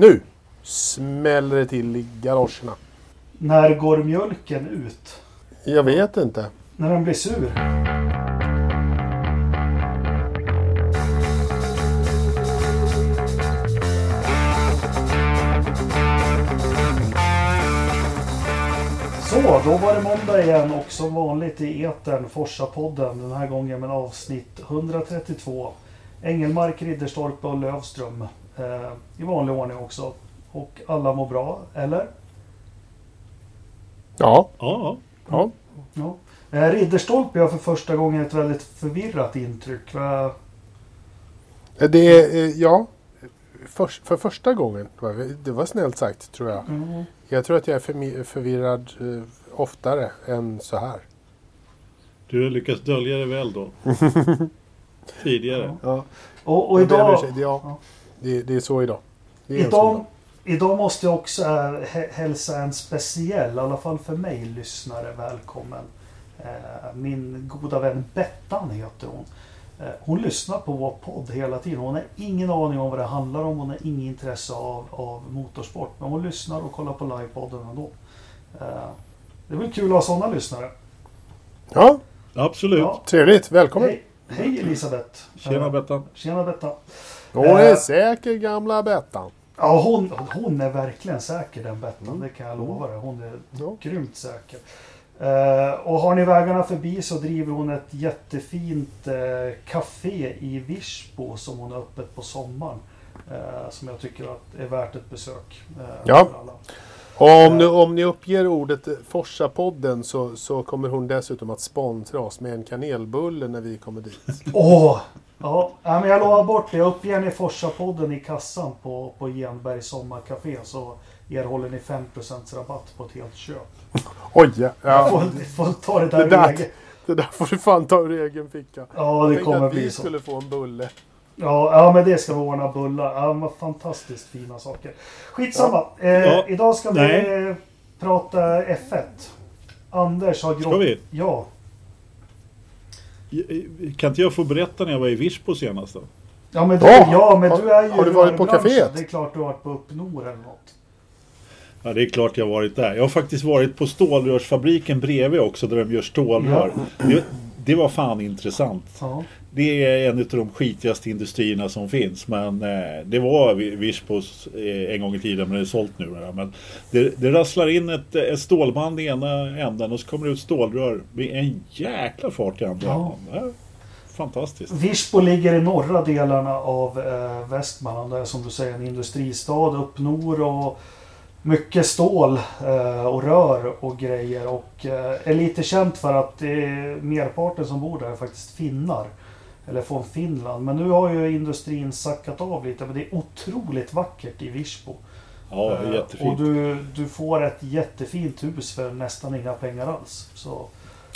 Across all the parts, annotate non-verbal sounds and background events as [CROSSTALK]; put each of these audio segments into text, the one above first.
Nu smäller det till i galoscherna. När går mjölken ut? Jag vet inte. När den blir sur? Så, då var det måndag igen och som vanligt i etern Forsa-podden. Den här gången med avsnitt 132. Engelmark, Ridderstorp och Lövström. Eh, I vanlig ordning också. Och alla mår bra, eller? Ja, Ja, ja. Ja. Eh, Ridderstolpe har för första gången ett väldigt förvirrat intryck. Va? Det är, eh, ja. För, för första gången. Det var snällt sagt tror jag. Mm. Jag tror att jag är förvirrad eh, oftare än så här. du har lyckats dölja det väl då. [LAUGHS] Tidigare. Ja. Och, och idag. Ja, Ja. Det, det är så idag. Det är idag, dag. idag måste jag också eh, hä- hälsa en speciell, i alla fall för mig, lyssnare välkommen. Eh, Min goda vän Bettan heter hon. Eh, Hon lyssnar på vår podd hela tiden. Hon har ingen aning om vad det handlar om. Hon har inget intresse av, av motorsport. Men hon lyssnar och kollar på livepodden ändå. Det är väl kul att ha sådana lyssnare. Ja, Absolut. Ja. trevligt. Välkommen. Hej, hej Elisabeth! Tjena Bettan. Tjena Bettan! Hon är Eh. säker gamla Bettan. Ja, hon, hon är verkligen säker den Bettan. Mm. Det kan jag lova dig. Hon är Ja. grymt säker. Eh, och har ni vägarna förbi så driver hon ett jättefint uh, café i Virsbo som hon har öppet på sommaren. eh, som jag tycker att är värt ett besök. eh, Ja. för alla. Och om, ni, om ni uppger ordet Forsa-podden så, så kommer hon dessutom att sponsra oss med en kanelbulle när vi kommer dit. Åh! Ja, ja, men jag lovar bort det. Jag uppger ni Forsa-podden i kassan på, på Genbergs sommarcafé så erhåller ni 5% rabatt på ett helt köp. Oj, ja. Jag ja. får, får ta det där, Det där- egen- Det där får du fan ta ur egen ficka. Ja, det kommer att vi bli så. skulle få en bulle. Ja, ja, men det ska vi ordna bullar. Ja, fantastiskt fina saker. Skitsamma. Eh, Ja. Idag ska vi Nej. prata F1. Anders har Ska vi? Ja. Kan inte jag få berätta när jag var i Virsbo senast då? Ja, men du, Ja. ja, men du är ju har du varit på kaféet? Det är klart du har varit på Uppnor eller något. Ja, det är klart jag har varit där. Jag har faktiskt varit på stålrörsfabriken bredvid också där de gör stålrör. Det, det var fan intressant. Ja. Det är en av de skitigaste industrierna som finns. Men eh, det var Vi- Virsbos eh, en gång i tiden, men det är sålt nu. Men det, det rasslar in ett, ett stålband i ena änden och så kommer det ut stålrör med en jäkla fart i andra Ja. änden. Fantastiskt. Virsbo ligger i norra delarna av eh, Västmanland. Det är som du säger en industristad. Uppnor och mycket stål eh, och rör och grejer. Och eh, är lite känt för att det är merparten som bor där är faktiskt finnar. Eller från Finland. Men nu har ju industrin sackat av lite. Men det är otroligt vackert i Virsbo. Ja, Eh, jättefint. Och du, du får ett jättefint hus för nästan inga pengar alls. Så,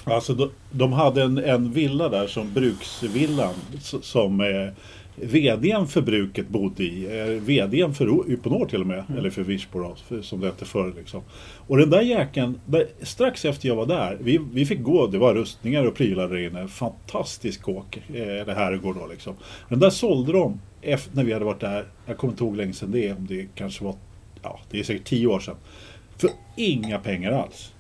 Alltså de, de hade en, en villa där som bruksvillan som eh, VDn för bruket bodde i. Eh, VDn för Uponor till och med. Eller för Virsbo då, för, som det hette förr. Liksom. Och den där jäkeln, strax efter jag var där. Vi, vi fick gå, det var rustningar och prylar där inne. Fantastisk kåk. Eh, det här går då liksom. Den där sålde de efter, när vi hade varit där. Jag kommer inte ihåg länge sedan det. Om det kanske var, ja det är säkert tio år sedan. För inga pengar alls.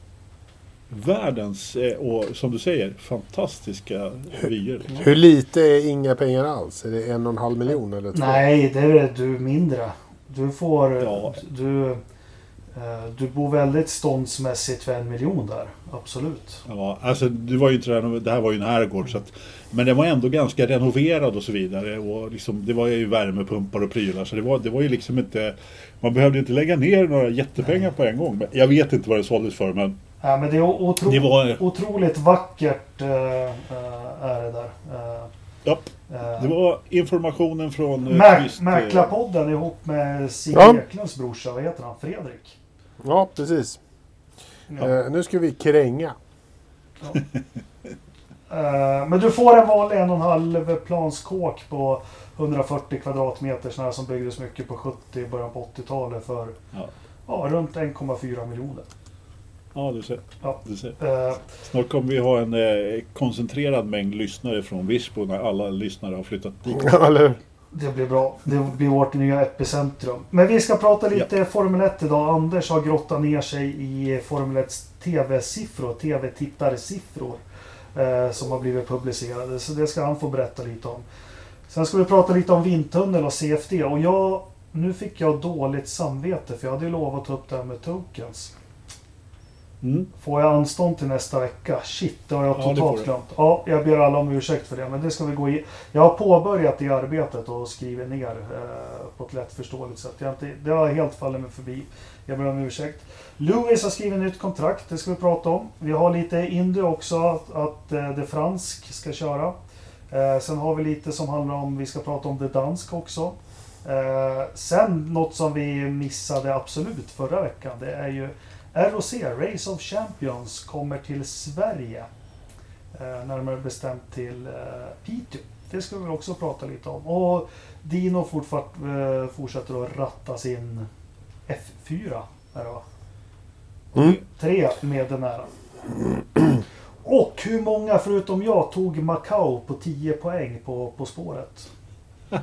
Världens, eh, och som du säger, fantastiska vyer. Hur lite är inga pengar alls? Är det en och en halv miljon eller två? nej, det är du mindre. Du får... Ja. Du, eh, du bor väldigt ståndsmässigt för en miljon där. Absolut. Ja, alltså det var ju inte det här var ju en herrgård så att, Men den var ändå ganska renoverad och så vidare. Och liksom, det var ju värmepumpar och prylar. Så det var, det var ju liksom inte... Man behövde inte lägga ner några jättepengar på en gång. Men jag vet inte vad det såldes för men... Ja, men det är otro, Det var- otroligt vackert äh, är det där. Äh, Ja, äh, det var informationen från... eh, Mä- eh, Mäklarpodden ihop med Sigge Ja. Eklunds brorsa. Vad heter han? Fredrik? Ja, precis. Ja. Eh, nu ska vi kränga. Eh, men du får en vanlig en och en halv planskåk på 140 kvadratmeter sån här som byggdes mycket på 70 i början på 80-talet för Ja. ja, runt 1,4 miljoner. Ja, du ser. Ja. Du ser. Eh, Snart kommer vi ha en eh, koncentrerad mängd lyssnare från Virsbo när alla lyssnare har flyttat dit. Eller? Det blir bra. Det blir vårt nya epicentrum. Men vi ska prata lite Formel 1 idag. Anders har grottat ner sig i Formel 1 TV-siffror, TV-tittarsiffror. Eh, som har blivit publicerade. Så det ska han få berätta lite om. Sen ska vi prata lite om vindtunnel och CFD. Och jag, nu fick jag dåligt samvete för jag hade ju lovat att ta upp det här med tokens. Mm. Får jag anstånd till nästa vecka? Shit, det har jag Ja, totalt glömt. Ja, jag ber alla om ursäkt för det, men det ska vi gå i. Jag har påbörjat det arbetet och skrivit ner eh, på ett lättförståeligt sätt. Jag inte, det har helt fallit mig förbi. Jag ber om ursäkt. Lewis har skrivit nytt kontrakt, det ska vi prata om. Vi har lite Indy också, att, att eh, det fransk ska köra. Eh, sen har vi lite som handlar om, vi ska prata om det dansk också. Eh, sen något som vi missade absolut förra veckan, det är ju ROC, Race of Champions, kommer till Sverige. Eh, närmare bestämt till eh, Piteå. Det ska vi också prata lite om. Och Dino eh, fortsätter att ratta sin F4. Är det va? Mm. Tre med den här. Och hur många förutom jag tog Macau på 10 poäng på På spåret? [LAUGHS]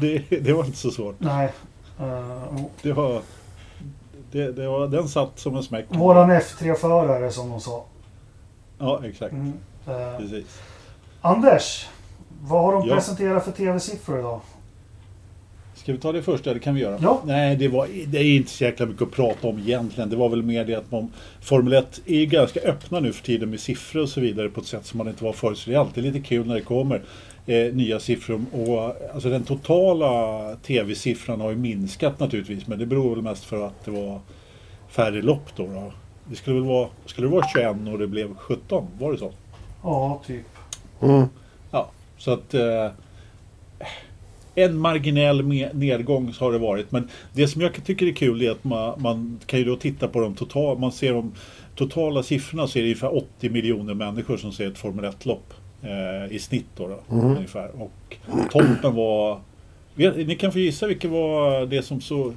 Det, det var inte så svårt. Nej. Eh, Det var, det, det var, den satt som en smäck. våran F3-förare som de sa. Ja, exakt. Mm. Eh, Precis. Anders, vad har de Ja. presenterat för tv-siffror idag? Ska vi ta det först? Det kan vi göra. Ja. Nej, det, var, det är inte så jäkla mycket att prata om egentligen. Det var väl mer det att man, Formel 1 är ganska öppna nu för tiden med siffror och så vidare på ett sätt som man inte var förut. Så det är alltid lite kul när det kommer eh, nya siffror. Och, alltså den totala tv-siffran har ju minskat naturligtvis. Men det beror väl mest för att det var färre lopp då. då. Det skulle väl vara, skulle det vara 21 och det blev 17? Var det så? Ja, typ. Mm. Ja, så att eh, en marginell nedgång har det varit. Men det som jag tycker är kul är att man, man kan ju då titta på de totala, man ser de totala siffrorna så är det ungefär 80 miljoner människor som ser ett Formel 1-lopp eh, i snitt då, då ungefär. Och toppen var, ni kan få gissa vilket var det som, så,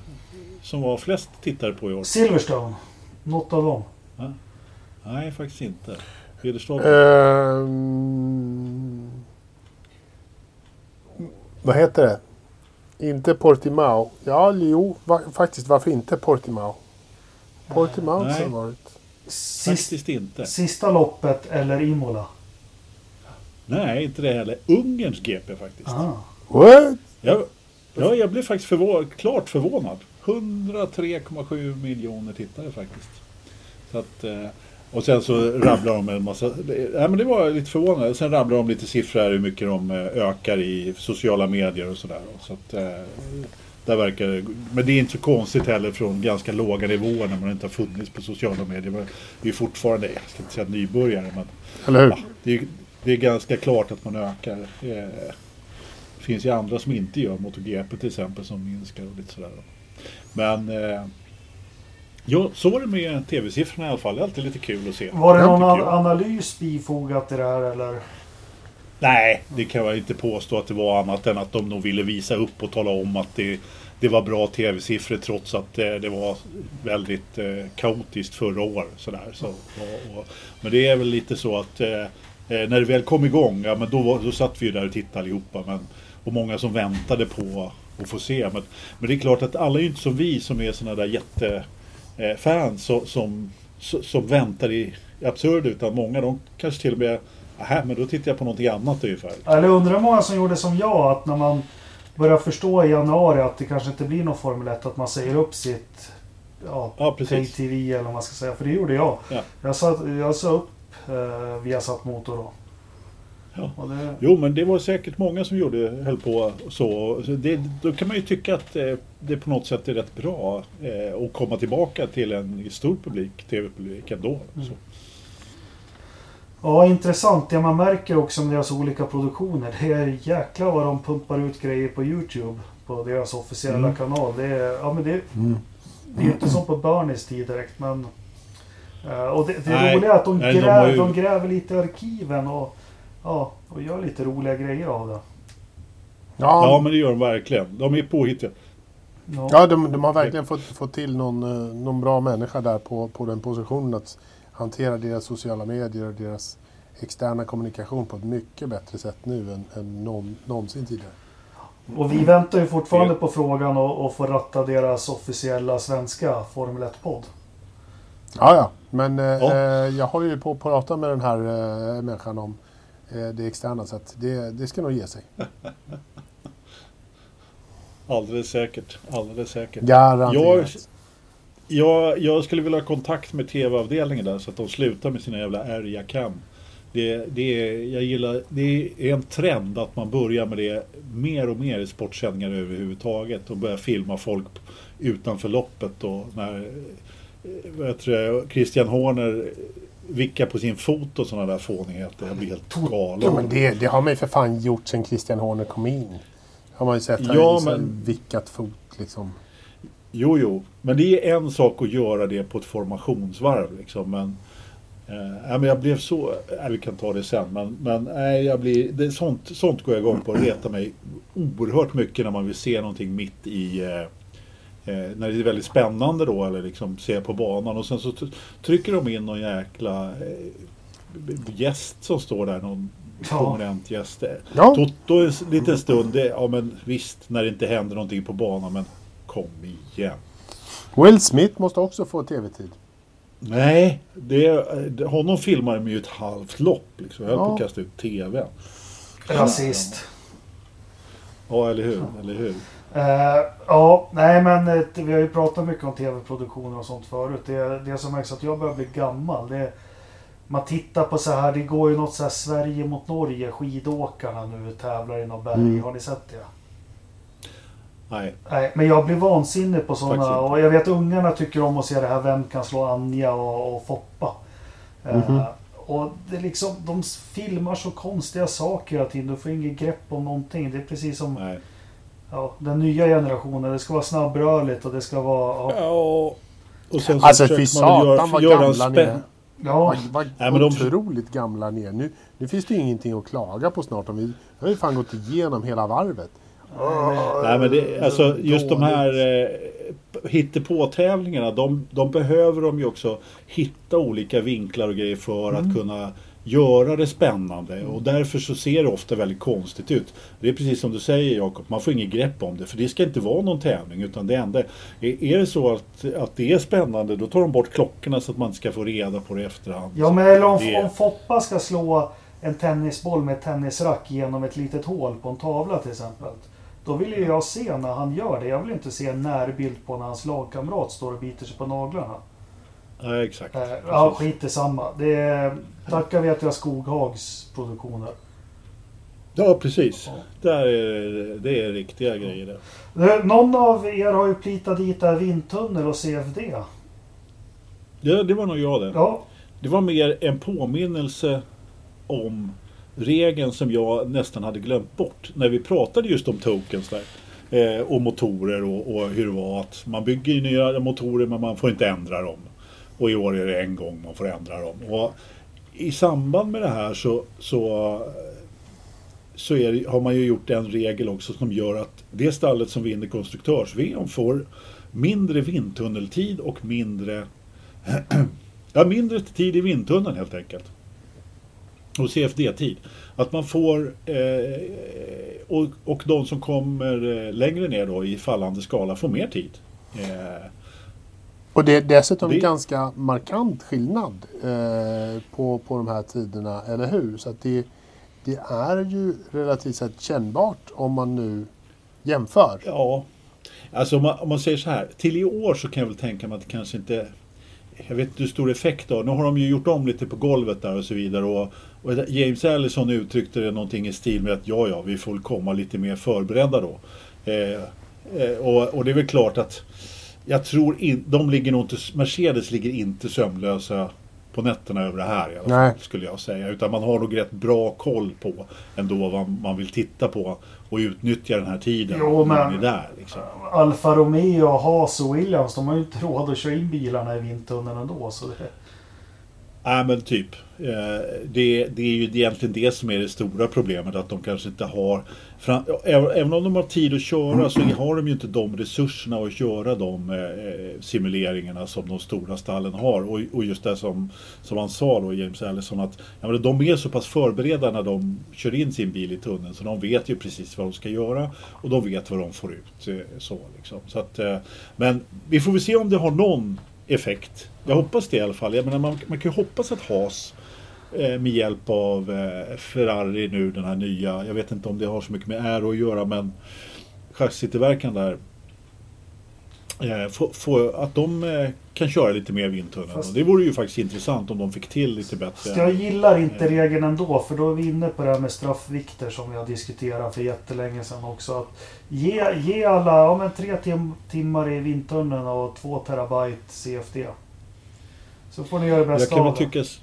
som var flest tittare på i år? Silverstone. Något av dem. Nej, faktiskt inte. Ridderstad. Ehm, vad heter det? Inte Portimao. Ja, jo, va, faktiskt. Varför inte Portimao? Portimao har varit. Sist, Faktiskt inte. sista loppet eller Imola? Nej, inte det heller. Ungerns GP faktiskt. Ah. What? Ja, ja, jag blev faktiskt förvå- klart förvånad. 103,7 miljoner tittare faktiskt. Så att, eh, och sen så rabblar de en massa... det- Nej, men det var lite förvånande. Sen rabblar de lite siffror här hur mycket de eh, ökar i sociala medier och sådär. Så att, eh, där verkar men det är inte så konstigt heller från ganska låga nivåer när man inte har funnits på sociala medier. Men det är fortfarande, jag ska inte säga nybörjare, men Eller hur? Ja, det, är, det är ganska klart att man ökar. Eh, Det finns ju andra som inte gör MotoGP till exempel som minskar och lite sådär. Men eh, ja, så var det med tv-siffrorna i alla fall. Det är alltid lite kul att se. Var det någon an- jag. analys bifogat till det här eller? Nej, det kan jag inte påstå att det var annat än att de nog ville visa upp och tala om att det, det var bra tv-siffror trots att eh, det var väldigt eh, kaotiskt förra år. Sådär. Så, och, och, men det är väl lite så att eh, eh, när det väl kom igång, ja, men då, var, då satt vi ju där och tittade allihopa. Men, och många som väntade på att få se. Men, men det är klart att alla är ju inte som vi som är sådana där jättefans så, som, som, som väntar i absurd utan många de kanske till och med Aha, men då tittar jag på någonting annat ungefär. Eller undrar hur många som gjorde som jag att när man börjar förstå i januari att det kanske inte blir någon Formel 1 att man säger upp sitt ja, Ja, pay-tv eller vad man ska säga. För det gjorde jag. Ja. Jag sa, jag sa upp eh, Viasat Motor då. Ja. Det, Jo, men det var säkert många som gjorde, höll på så. Så Det, då kan man ju tycka att eh, det på något sätt är rätt bra eh, att komma tillbaka till en stor publik, tv-publik ändå. Så. ja, intressant. Det man märker också med deras olika produktioner. Det är jäklar vad de pumpar ut grejer på Youtube. På deras officiella Mm. kanal. Det är, ja, men det, Mm. Det är inte som på Bernies tid direkt men... eh, och det, det Nej, roliga är att de, nej, de gräver, har ju- de gräver lite i arkiven och, ja, och gör lite roliga grejer av det. Ja, Ja, men det gör de verkligen. De är påhittiga. Ja. ja de, de har verkligen fått, fått till någon, eh, någon bra människa där på, på den positionen att hantera deras sociala medier och deras externa kommunikation på ett mycket bättre sätt nu än, än någon, någonsin tidigare. Och vi väntar ju fortfarande på frågan och, och få ratta deras officiella svenska Formel 1-podd. Ja, ja. Men eh, Ja. eh, jag håller ju på att prata med den här eh, människan om eh, det externa så att det, det ska nog ge sig. [LAUGHS] Alldeles säkert. Alldeles säkert. Garanterat. Jag, jag skulle vilja ha kontakt med tv-avdelningen där så att de slutar med sina jävla ärliga cam. Det, det, är, jag gillar, det är en trend att man börjar med det mer och mer i sportsändningar överhuvudtaget och börjar filma folk utanför loppet och när eh, heter det, Christian Horner vickar på sin fot och sådana där fånigheter. Jag blir helt galen. Ja, men det, det har man ju för fan gjort sedan Christian Horner kom in. Har man ju sett. Han Ja, ja, men... vickat fot liksom. Jo, jo, men det är en sak att göra det på ett formationsvarv. Liksom, men, eh, men jag blev så... Ja, vi kan ta det sen. Men, men nej, jag blir, det, sånt, sånt går jag igång på. Det retar mig oerhört mycket när man vill se någonting mitt i... Eh, eh, när det är väldigt spännande då, eller liksom se på banan. Och sen så trycker de in någon jäkla eh, gäst som står där. Någon Ja. prominent gäst. Ja. Toto en liten stund, det, ja men visst när det inte händer någonting på banan, men kom igen. Will Smith måste också få tv-tid. Nej, det, honom filmar de ju ett halvt lopp. Liksom. Jag höll på att Ja. kasta ut TVn. Rasist. Ja, eller hur? Eller hur? Eh, ja, nej men eh, vi har ju pratat mycket om tv-produktioner och sånt förut. Det, det som märks att jag börjar bli gammal. Det, man tittar på så här, det går ju något så här Sverige mot Norge, skidåkarna nu tävlar i något berg. Mm. Har ni sett det? Nej. Nej, men jag blir vansinnig på sådana. Och jag vet ungarna tycker om att se det här Vem kan slå Anja och, och Foppa. Eh, Mhm. och det är liksom, de filmar så konstiga saker hela tiden. Du får inget grepp om någonting. Det är precis som Nej. Ja, den nya generationen. Det ska vara snabbrörligt och det ska vara... Ja, Ja, och sen så Alltså fy försöker man väl satan vad gamla ni är. spänn. ja, Vad, vad Nej, men de- otroligt gamla ni är. Nu, nu finns det ju ingenting att klaga på snart. Om vi, vi har ju fan gått igenom hela varvet. Nej, men det, alltså just de här eh, hittepå-tävlingarna, de, de behöver de ju också hitta olika vinklar och grejer för Mm. att kunna göra det spännande. Och därför så ser det ofta väldigt konstigt ut. Det är precis som du säger Jakob, man får inget grepp om det. För det ska inte vara någon tävling. Utan det enda, är, är det så att, att det är spännande, då tar de bort klockorna så att man inte ska få reda på det i efterhand. ja men eller om, Det- om Foppa ska slå en tennisboll med tennisrack genom ett litet hål på en tavla till exempel. Då vill ju jag se när han gör det. Jag vill inte se en närbild på när hans lagkamrat står och biter sig på naglarna. Ja, exakt. Eh, ja, skit i samma. Det är, tackar vet jag Skoghags produktioner. Ja, precis. Där är, det är riktiga grejer det. Nu, Någon av er har ju plitat dit där vindtunnel och CFD. Ja, det var nog jag det. Ja, Det var mer en påminnelse om regeln som jag nästan hade glömt bort. När vi pratade just om tokens där. Eh, och motorer och, och hur det var att man bygger nya motorer men man får inte ändra dem. Och i år är det en gång man får ändra dem. Och I samband med det här så, så, så är det, har man ju gjort en regel också som gör att det stallet som vinner konstruktörs-VM får mindre vindtunneltid och mindre [CLEARS THROAT] Ja, mindre tid i vindtunneln helt enkelt. Och CFD-tid. Att man får, eh, och, och de som kommer eh, längre ner då i fallande skala får mer tid. Eh, och det är dessutom Det- ganska markant skillnad eh, på, på de här tiderna, eller hur? Så att det, det är ju relativt sett kännbart om man nu jämför. ja, alltså om man, om man säger så här. Till i år så kan jag väl tänka mig att det kanske inte jag vet inte hur stor effekt det har. Nu har de ju gjort om lite på golvet där och så vidare. Och, och James Allison uttryckte det någonting i stil med att ja, ja, vi får komma lite mer förberedda då. Eh, eh, och, och det är väl klart att jag tror in, de ligger nog inte, Mercedes ligger inte sömnlösa på nätterna över det här i alla Nej. fall, skulle jag säga. Utan man har nog rätt bra koll på ändå vad man vill titta på och utnyttja den här tiden Jo, när man är där. Liksom. Alfa Romeo, Haas och Williams, de har ju inte råd att köra in bilarna i vindtunneln ändå. Så det, Nej men typ. Eh, det, det är ju egentligen det som är det stora problemet. Att de kanske inte har... Även om de har tid att köra så har de ju inte de resurserna att göra de eh, simuleringarna som de stora stallen har. Och, just det som, som han sa då, James Allison, att ja, men de är så pass förberedda när de kör in sin bil i tunneln så de vet ju precis vad de ska göra och de vet vad de får ut. Eh, så, liksom. så att, men vi får väl se om det har någon effekt. Jag hoppas det i alla fall. Jag menar, man, man kan ju hoppas att Haas eh, med hjälp av eh, Ferrari nu, den här nya, jag vet inte om det har så mycket med Aero att göra men chassitillverkaren där få, få, att de eh, kan köra lite mer vindtunneln. Fast, det vore ju faktiskt intressant om de fick till lite bättre. Jag gillar inte eh, regeln ändå för då är vi inne på det här med straffvikter som vi har diskuterat för jättelänge sedan också. Att ge, ge alla ja, men tre tim timmar i vindtunneln och två terabyte CFD. Så får ni göra det bästa jag kan av det.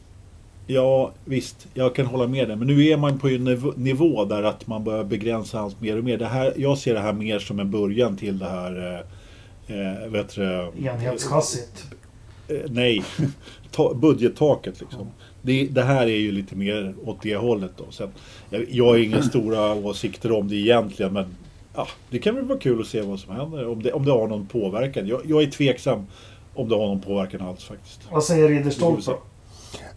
Ja visst, jag kan hålla med dig. Men nu är man på en nivå där att man börjar begränsa hans mer och mer. Det här, jag ser det här mer som en början till det här eh, vet du, Enhetschassit? Eh, nej, [LAUGHS] Ta, budgettaket liksom. Det, det, här är ju lite mer åt det hållet då. Så jag, jag har inga stora åsikter om det egentligen men ja, det kan väl vara kul att se vad som händer. Om det, om det har någon påverkan. Jag, jag är tveksam om det har någon påverkan alls faktiskt. Vad säger Ridderstolpe?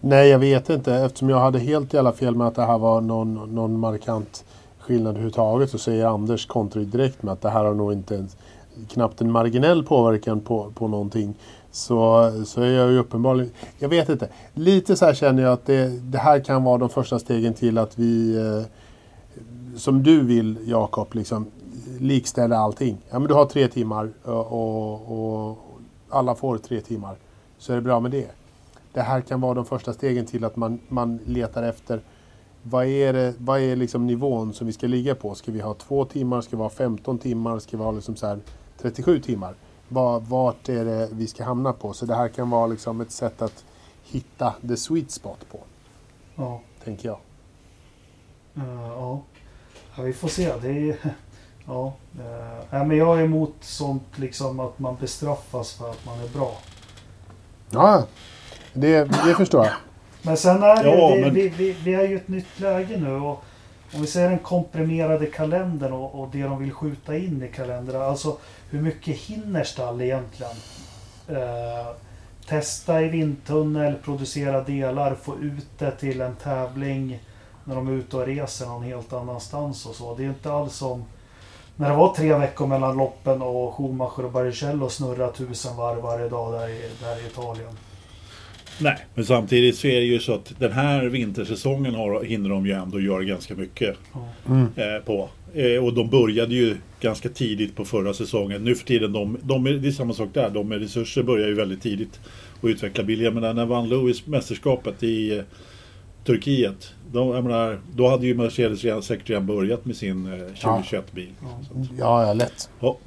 Nej, jag vet inte. Eftersom jag hade helt jävla fel med att det här var någon, någon markant skillnad överhuvudtaget så säger Anders kontrar direkt med att det här har nog inte ens knappt en marginell påverkan på, på någonting. Så, så är jag ju uppenbarligen... Jag vet inte. Lite så här känner jag att det, det här kan vara de första stegen till att vi... Eh, som du vill Jakob, liksom likställa allting. Ja men du har tre timmar och, och, och alla får tre timmar. Så är det bra med det. Det här kan vara de första stegen till att man, man letar efter vad är, det, vad är liksom nivån som vi ska ligga på? Ska vi ha två timmar? Ska vi ha 15 timmar? Ska vi ha liksom så 37 timmar? Var, vart är det vi ska hamna på? Så det här kan vara liksom ett sätt att hitta the sweet spot på. Ja. Tänker jag. Uh, ja. ja. vi får se. Det är, [LAUGHS] ja. Uh, men jag är emot sånt liksom att man bestraffas för att man är bra. Ja, det, det förstår jag. Men sen är det, ja, men... vi, vi, vi är ju ett nytt läge nu. Och om vi ser den komprimerade kalendern och, och det de vill skjuta in i kalendern. Alltså hur mycket hinner stall egentligen? Eh, testa i vindtunnel, producera delar, få ut det till en tävling när de är ute och reser någon helt annanstans och så. Det är inte alls som när det var tre veckor mellan loppen och Schumacher och Baricello snurrade tusen varv varje dag där i, där i Italien. Nej, men samtidigt så är det ju så att den här vintersäsongen har, hinner de ju ändå göra ganska mycket mm. eh, på. Eh, och de började ju ganska tidigt på förra säsongen. Nu för tiden, de, de, det är samma sak där. De med resurser börjar ju väldigt tidigt att utveckla bilar. Men när vann Lewis mästerskapet i eh, Turkiet. De, menar, då hade ju Mercedes redan, säkert redan börjat med sin eh, 2021-bil. Ja, ja, lätt. Ja.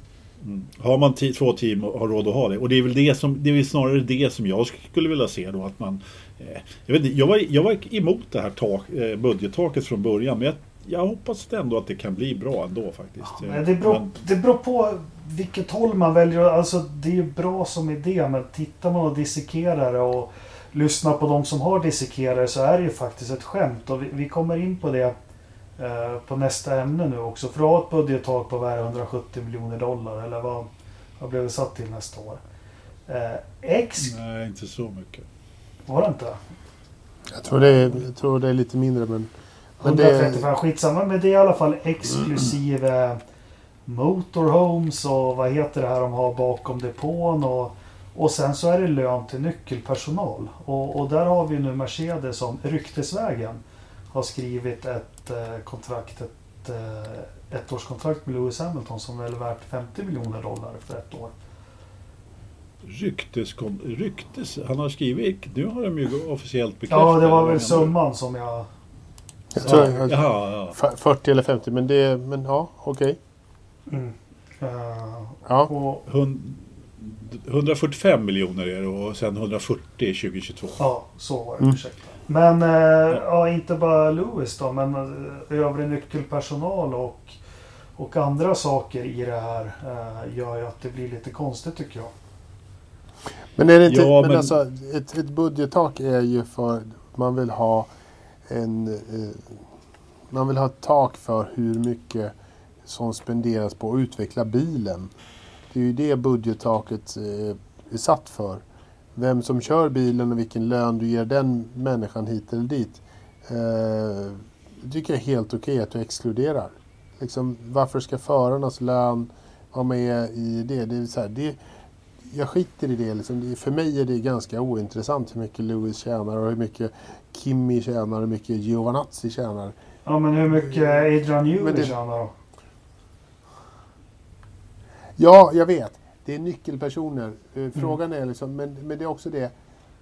Mm. Har man två team och har råd att ha det. Och det är väl det som, det är snarare det som jag skulle vilja se då. Att man, eh, jag, vet, jag, var, jag var emot det här tak, eh, budgettaket från början. Men jag, jag hoppas ändå att det kan bli bra ändå faktiskt. Ja, det, beror, men... det beror på vilket håll man väljer. Alltså det är ju bra som idé men tittar man och dissekerar och lyssnar på de som har dissekerare så är det ju faktiskt ett skämt. Och vi, vi kommer in på det Eh, på nästa ämne nu också. För att ha ett budgettak på vad 170 miljoner dollar eller vad, vad blev det satt till nästa år? Eh, X... Nej, inte så mycket. Var det inte? Jag tror det är, jag tror det är lite mindre men... men 135, det... skitsamma. Men det är i alla fall exklusive motorhomes och vad heter det här de har bakom depån och och sen så är det lön till nyckelpersonal. Och, och där har vi nu Mercedes som ryktesvägen har skrivit ett eh, kontrakt, ett eh, ettårskontrakt med Lewis Hamilton som är värt 50 miljoner dollar för ett år. Ryktes, ryktes, han har skrivit, nu har de ju officiellt bekräftat. Ja, det var väl summan som jag... jag tror, jag, Jaha, ja. 40 eller 50, men det, men ja, okej. Okay. Mm. Uh, ja. Och, 145 miljoner är det och sen 140 2022. Ja, så var det. Mm. Ursäkta. Men eh, ja, inte bara Lewis då, men eh, övrig nyckelpersonal och, och andra saker i det här eh, gör ju att det blir lite konstigt tycker jag. Men är det inte, Ja, men, men- alltså ett, ett budgettak är ju för man vill ha en eh, man vill ha ett tak för hur mycket som spenderas på att utveckla bilen. Det är ju det budgettaket eh, är satt för. Vem som kör bilen och vilken lön du ger den människan hit eller dit. Eh, det tycker jag är helt okej att du exkluderar. Liksom, varför ska förarnas lön vara med i det? det, är så här, det jag skiter i det, liksom. För mig är det ganska ointressant hur mycket Lewis tjänar och hur mycket Kimi tjänar och hur mycket Giovanazzi tjänar. Ja, men hur mycket Adrian Newey det- tjänar då? Ja, jag vet. Det är nyckelpersoner. Eh, Frågan är liksom, men, men det är också det.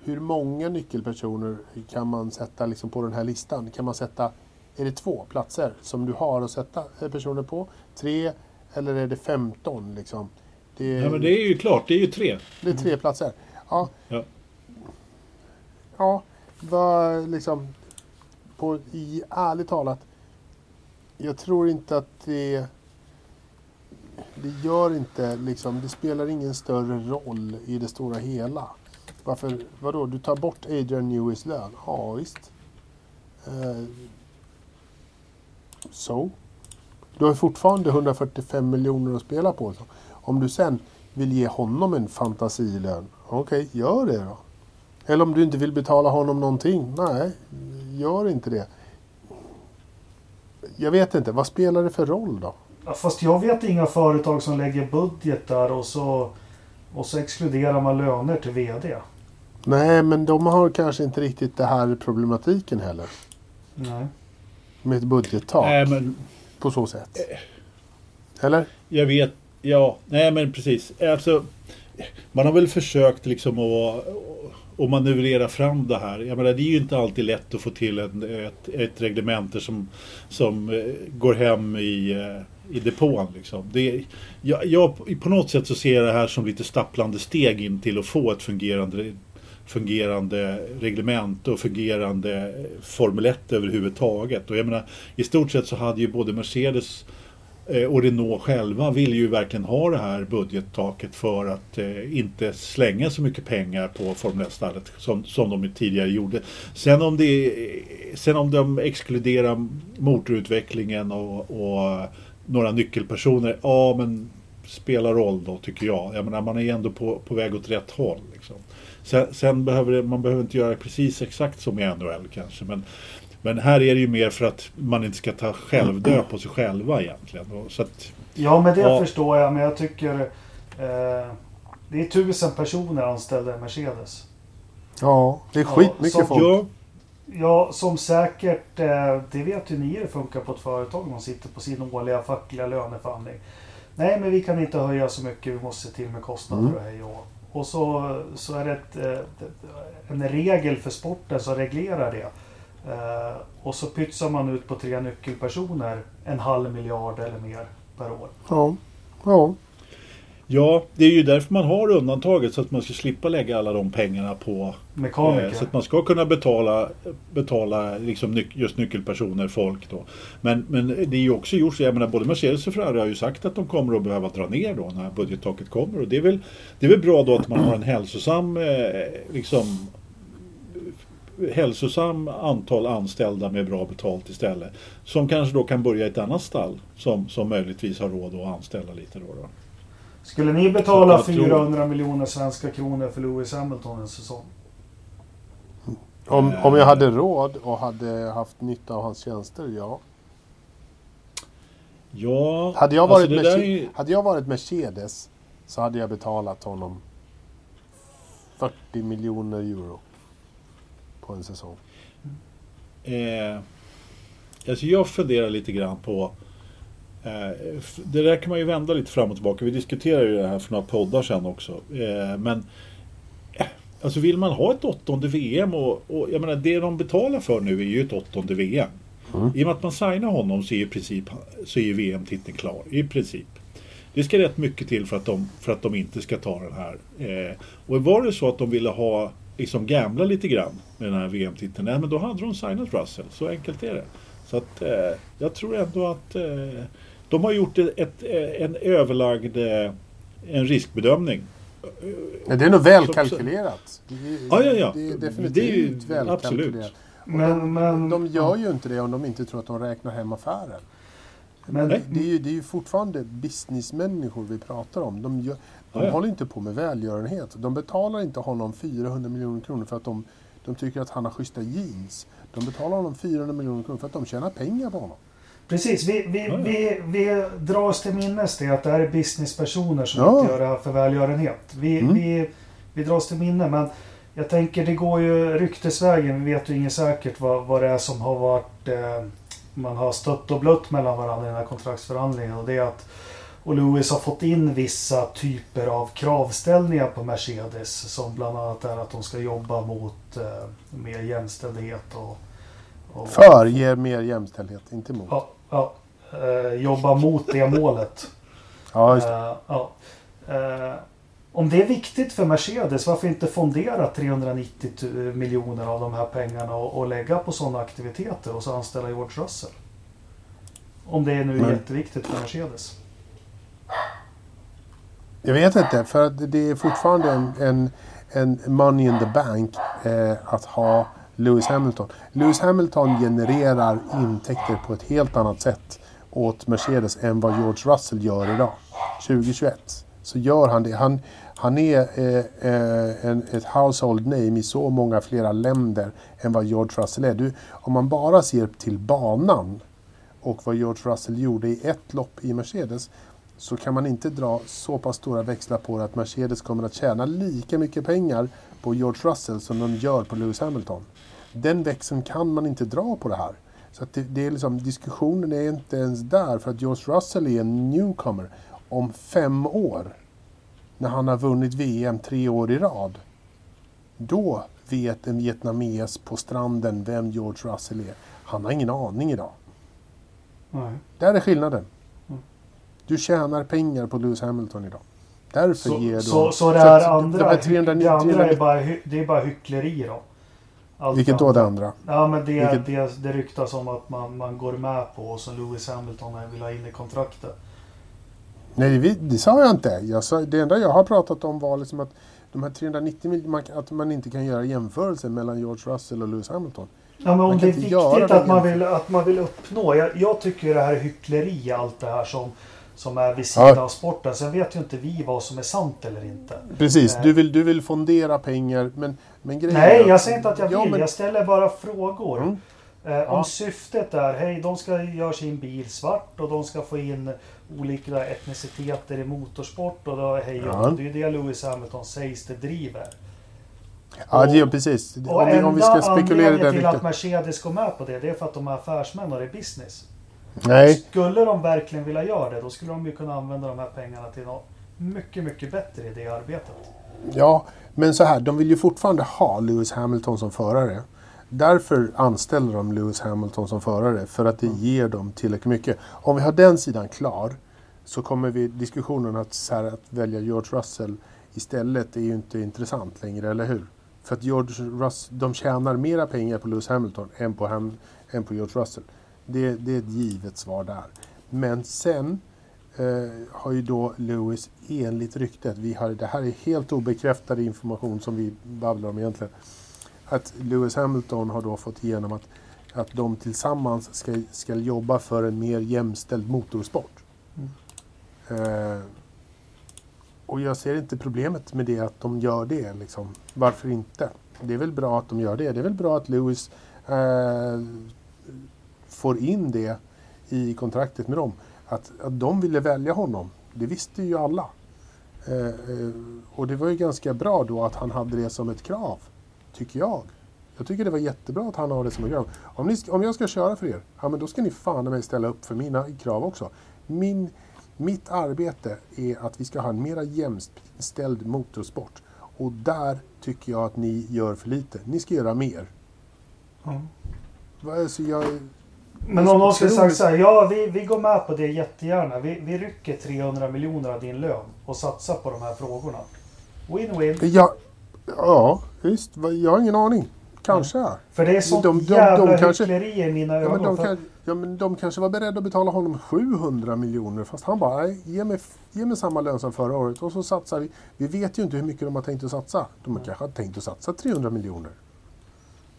Hur många nyckelpersoner kan man sätta liksom på den här listan? Kan man sätta, är det två platser som du har att sätta personer på? Tre eller är det 15 liksom? Det, Ja, men det är ju klart, det är ju tre. det är tre platser. Ja, Ja. ja vad liksom, på, i, ärligt talat, jag tror inte att det det gör inte liksom, det spelar ingen större roll i det stora hela. Varför, vadå, du tar bort Adrian Neweys lön? Ja, visst. Eh, så. Du har fortfarande 145 miljoner att spela på. Så. Om du sen vill ge honom en fantasilön, okej, gör det då. Eller om du inte vill betala honom någonting, nej, gör inte det. Jag vet inte, vad spelar det för roll då? Fast jag vet inga företag som lägger budgetar och så, och så exkluderar man löner till VD. Nej, men de har kanske inte riktigt det här problematiken heller. Nej. Med ett budgettak Nej, men på så sätt. Eller? jag vet, ja, nej men precis. Alltså, man har väl försökt liksom att, att manövrera fram det här. Jag menar, det är ju inte alltid lätt att få till en, ett, ett reglemente som, som eh, går hem i, eh, i depån. Liksom. Det, jag, jag, på något sätt så ser jag det här som lite stapplande steg in till att få ett fungerande fungerande reglement och fungerande eh, Formel 1 överhuvudtaget. Och jag menar, i stort sett så hade ju både Mercedes Eh, och Renault själva vill ju verkligen ha det här budgettaket för att eh, inte slänga så mycket pengar på Formel 1-stallet som, som de tidigare gjorde. Sen om, det, sen om de exkluderar motorutvecklingen och, och några nyckelpersoner, ja men spelar roll då tycker jag. Jag menar man är ändå på, på väg åt rätt håll. Liksom. Sen, sen behöver det, man behöver inte göra precis exakt som i NHL kanske. Men, men här är det ju mer för att man inte ska ta självdö på sig själva egentligen. Så att, Ja, men det Ja. förstår jag. Men jag tycker... Eh, det är tusen personer anställda i Mercedes. Ja, det är Ja, skitmycket som- folk. ja, Ja, som säkert... Eh, det vet ju ni hur det funkar på ett företag. Man sitter på sin årliga fackliga löneförhandling. Nej, men vi kan inte höja så mycket. Vi måste se till med kostnader Mm. och hej och Och så, så är det ett, eh, en regel för sporten som reglerar det. Eh, och så pytsar man ut på tre nyckelpersoner en halv miljard eller mer per år. Ja. ja. ja, det är ju därför man har undantaget så att man ska slippa lägga alla de pengarna på Mekaniker. Eh, Så att man ska kunna betala, betala liksom nyc- just nyckelpersoner, folk då. Men, men det är ju också gjort så, jag menar både Mercedes och Ferrari har ju sagt att de kommer att behöva dra ner då när budgettaket kommer. Och det är väl, det är väl bra då att man har en hälsosam, eh, liksom hälsosam antal anställda med bra betalt istället. Som kanske då kan börja i ett annat stall som, som möjligtvis har råd att anställa lite då. då. Skulle ni betala Jag tror- 400 miljoner svenska kronor för Lewis Hamilton en säsong? Om, om jag hade råd och hade haft nytta av hans tjänster, ja. Ja, Hade jag, alltså varit där Merce- är ju- hade jag varit Mercedes så hade jag betalat honom 40 miljoner euro på en säsong. Eh, alltså jag funderar lite grann på eh, Det där kan man ju vända lite fram och tillbaka. Vi diskuterade ju det här för några poddar sedan också. Eh, men eh, Alltså vill man ha ett åttonde VM och, och jag menar det de betalar för nu är ju ett åttonde VM. Mm. I och med att man signar honom så är, i princip, så är ju VM-titeln klar. I princip. Det ska rätt mycket till för att de, för att de inte ska ta den här. Eh, och var det så att de ville ha, liksom gambla lite grann med den här VM-titeln, nej men då hade de signat Russell. Så enkelt är det. Så att eh, jag tror ändå att eh, de har gjort ett, ett, eh, en överlagd eh, en riskbedömning Ja, det är nog väl kalkylerat. Det är, Ja, ja, ja. Det är Det är definitivt ju- väl absolut. kalkylerat. Men, men, De gör ju inte det om de inte tror att de räknar hem affären. men. Det är ju, det är ju fortfarande businessmänniskor vi pratar om. De, gör, de Ja, håller inte på med välgörenhet. De betalar inte honom 400 miljoner kronor för att de, de tycker att han har schyssta jeans. De betalar honom 400 miljoner kronor för att de tjänar pengar på honom. Precis, vi, vi, Ja, ja. vi, vi drar oss till minnes det att det här är businesspersoner som Ja. inte gör det här för välgörenhet. Vi, Mm. vi, vi drar oss till minne men jag tänker det går ju ryktesvägen. Vi vet ju inget säkert vad, vad det är som har varit eh, man har stött och blött mellan varandra i den här kontraktsförhandlingen. Och det är att och Lewis har fått in vissa typer av kravställningar på Mercedes som bland annat är att de ska jobba mot eh, mer jämställdhet och, och För ger mer jämställdhet, inte emot. Ja, ja. Eh, jobba mot det målet. [LAUGHS] Ja, just det. Eh, ja. Eh, om det är viktigt för Mercedes, varför inte fondera 390 tu- miljoner av de här pengarna och, och lägga på sådana aktiviteter och så anställa George Russell? Om det är nu Men- jätteviktigt för Mercedes. Jag vet inte, för att det är fortfarande en, en, en money in the bank eh, att ha Lewis Hamilton. Lewis Hamilton genererar intäkter på ett helt annat sätt åt Mercedes än vad George Russell gör idag. 2021 så gör han det. Han, han är eh, eh, en, ett household name i så många flera länder än vad George Russell är. Du, om man bara ser till banan och vad George Russell gjorde i ett lopp i Mercedes så kan man inte dra så pass stora växlar på det att Mercedes kommer att tjäna lika mycket pengar på George Russell som de gör på Lewis Hamilton. Den växeln kan man inte dra på det här. Så det, det är liksom, diskussionen är inte ens där för att George Russell är en newcomer. Om fem år, när han har vunnit VM tre år i rad, då vet en vietnames på stranden vem George Russell är. Han har ingen aning idag. Nej. Där är skillnaden. Du tjänar pengar på Lewis Hamilton idag. Därför Så, ger du... så, så det här andra, de här 390 det andra är 390 bara, det är bara hyckleri då? Allt Vilket då det andra? Ja men det, Vilket- det, det ryktas om att man, man går med på och som Lewis Hamilton vill ha in i kontraktet. Nej, det, det sa jag inte. Jag sa, det enda jag har pratat om var liksom att de här 390 mil, man, att man inte kan göra jämförelser mellan George Russell och Lewis Hamilton. Ja men om det är viktigt att man, vill, att man vill uppnå. Jag, jag tycker det här är hyckleri allt det här som, som är vid sidan Ja. av sporten. Sen vet ju inte vi vad som är sant eller inte. Precis, Nej. du vill, du vill fondera pengar men, men grejen Nej, jag säger inte att jag vill. Ja, men, Jag ställer bara frågor. Mm. Eh, Ja. Om syftet är, hej, de ska göra sin bil svart och de ska få in olika etniciteter i motorsport och då, hej, Ja. och det är ju det Lewis Hamilton sägs det driver. ja, det, är precis. Och Om vi, om vi ska spekulera anledningen till att. Mercedes går med på det, det är för att de är affärsmän och det är business. Nej, Skulle de verkligen vilja göra det, då skulle de ju kunna använda de här pengarna till något mycket, mycket bättre i det arbetet. Ja, men så här, de vill ju fortfarande ha Lewis Hamilton som förare. Därför anställer de Lewis Hamilton som förare, för att det ger dem tillräckligt mycket. Om vi har den sidan klar, så kommer vi diskussionen att, så här, att välja George Russell istället är ju inte intressant längre, eller hur? För att George Russell, de tjänar mera pengar på Lewis Hamilton än på, Ham, än på George Russell. Det, det är ett givet svar där. Men sen eh, har ju då Lewis enligt ryktet, vi har, det här är helt obekräftad information som vi babblar om egentligen, att Lewis Hamilton har då fått igenom att, att de tillsammans ska, ska jobba för en mer jämställd motorsport. Eh, och jag ser inte problemet med det att de gör det. Liksom. Varför inte? Det är väl bra att de gör det. Det är väl bra att Lewis eh, får in det i kontraktet med dem. Att, att de ville välja honom, det visste ju alla. Eh, eh, och det var ju ganska bra då att han hade det som ett krav, tycker jag. Jag tycker det var jättebra att han har det som ett krav. Om, ni, om jag ska köra för er, ja men då ska ni fan mig ställa upp för mina krav också. Min, mitt arbete är att vi ska ha en mera jämställd motorsport. Och där tycker jag att ni gör för lite. Ni ska göra mer. Va, Alltså jag, Men om de skulle sagt så här, ja vi, vi går med på det jättegärna. Vi, vi rycker 300 miljoner av din lön och satsar på de här frågorna. Win-win. ja, ja, visst. Jag har ingen aning. Kanske. För det är sånt De- de- de jävla kanske- hyckleri i mina Ja, ögon. men de för kan, Ja, men de kanske var beredda att betala honom 700 miljoner fast han bara, nej, ge mig, ge mig samma lön som förra året och så satsar vi. Vi vet ju inte hur mycket de har tänkt att satsa. De har kanske har tänkt att satsa 300 miljoner. I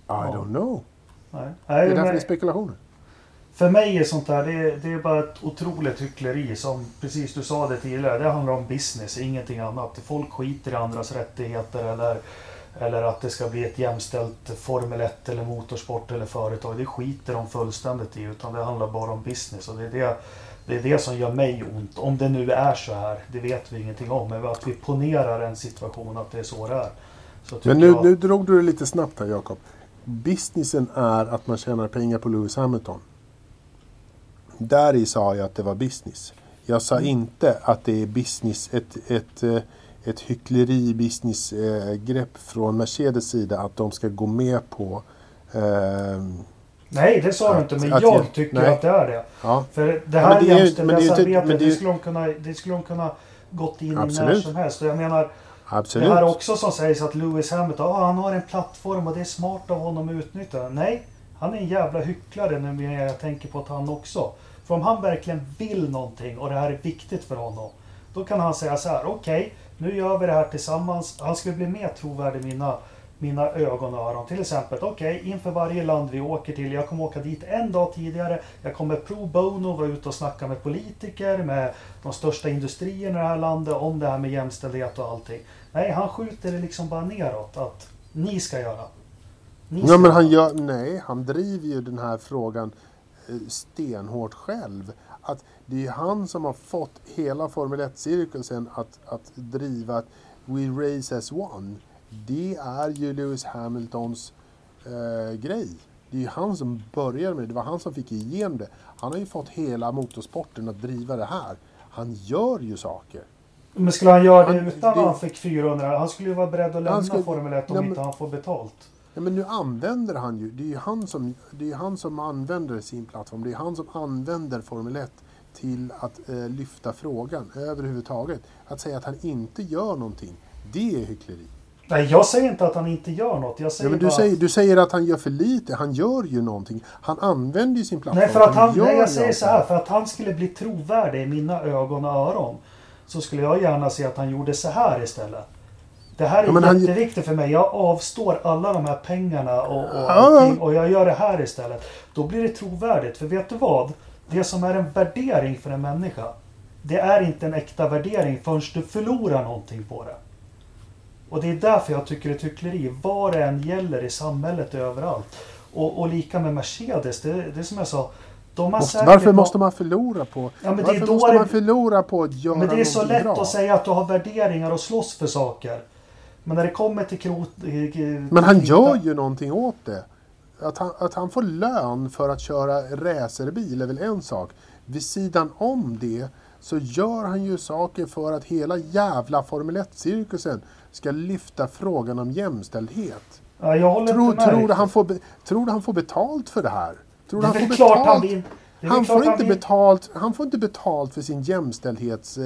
Ja. don't know. Nej. Det är därför men- det är spekulationer. För mig är sånt där, det är, det är bara ett otroligt hyckleri som, precis du sa det tidigare, det handlar om business, ingenting annat. Folk skiter i andras rättigheter eller, eller att det ska bli ett jämställt Formel 1 eller motorsport eller företag. Det skiter de fullständigt i, utan det handlar bara om business. Och det är det, det är det som gör mig ont. Om det nu är så här, det vet vi ingenting om. Men att vi ponerar en situation att det är så det är. Så Men nu, jag, nu drog du det lite snabbt här Jakob. Businessen är att man tjänar pengar på Lewis Hamilton. Där i sa jag att det var business. Jag sa inte att det är business, ett, ett, eh, ett hyckleri businessgrepp från Mercedes sida att de ska gå med på ehm, Nej, det sa du inte, men jag tycker nej. att det är det. ja, För det Ja, här det inte- jämställdhetsarbetet, det det, ju- skulle de kunna, det skulle de kunna gått in i när Absolut. som helst. Och jag menar, absolut. det här också som sägs att Lewis Hamilton, ah, han har en plattform och det är smart av honom att utnyttja den. Nej, han är en jävla hycklare nu när jag tänker på att han också. För om han verkligen vill någonting och det här är viktigt för honom. Då kan han säga så här, okej, nu gör vi det här tillsammans. Han skulle bli mer trovärdig i mina, mina ögon och öron. Till exempel, okej, inför varje land vi åker till, jag kommer åka dit en dag tidigare. Jag kommer pro bono vara ute och snacka med politiker, med de största industrierna i det här landet om det här med jämställdhet och allting. Nej, han skjuter det liksom bara neråt att ni ska göra. Ni Ja, ska men han gör, nej, han driver ju den här frågan stenhårt själv. Att det är han som har fått hela Formel 1-cirkusen att, att driva att We race as one. Det är ju Lewis Hamiltons eh, grej. Det är ju han som började med det. Det var han som fick igenom det. Han har ju fått hela motorsporten att driva det här. Han gör ju saker. Men skulle han göra det Han- utan det- han fick 400? Han skulle ju vara beredd att lämna skulle- Formel 1 om men- inte han får betalt. Ja, men nu använder han ju, det är ju han som, det är han som använder sin plattform. Det är han som använder Formel 1 till att eh, lyfta frågan överhuvudtaget. Att säga att han inte gör någonting, det är hyckleri. Nej, jag säger inte att han inte gör något. Jag Ja, säger men du, säger, att... du säger att han gör för lite, han gör ju någonting. Han använder ju sin plattform. Nej, för att han, gör nej, jag säger så här. För att han skulle bli trovärdig i mina ögon och öron. Så skulle jag gärna se att han gjorde så här istället. Det här är Ja, han- jätteviktigt för mig. Jag avstår alla de här pengarna och, och Ja. allting. Och jag gör det här istället. Då blir det trovärdigt. För vet du vad? Det som är en värdering för en människa. Det är inte en äkta värdering förrän du förlorar någonting på det. Och det är därför jag tycker det är hyckleri. Vad det än gäller i samhället överallt. Och, och lika med Mercedes. Det, det är som jag sa. Måste, varför måste man förlora på, Ja, varför måste det- man förlora på att göra Men det är så lätt bra? att säga att du har värderingar och slåss för saker. Men när det kommer till krot... Men han gör ju någonting åt det. Att han, att han får lön för att köra racerbil är väl en sak. Vid sidan om det så gör han ju saker för att hela jävla Formel 1-cirkusen ska lyfta frågan om jämställdhet. Ja, jag håller Tror, inte med tror, du han får, tror han får betalt för det här? Tror Det är han väl får klart han betalt? vill... Han får, inte vill- betalt, han får inte betalt för sin jämställdhets... Eh,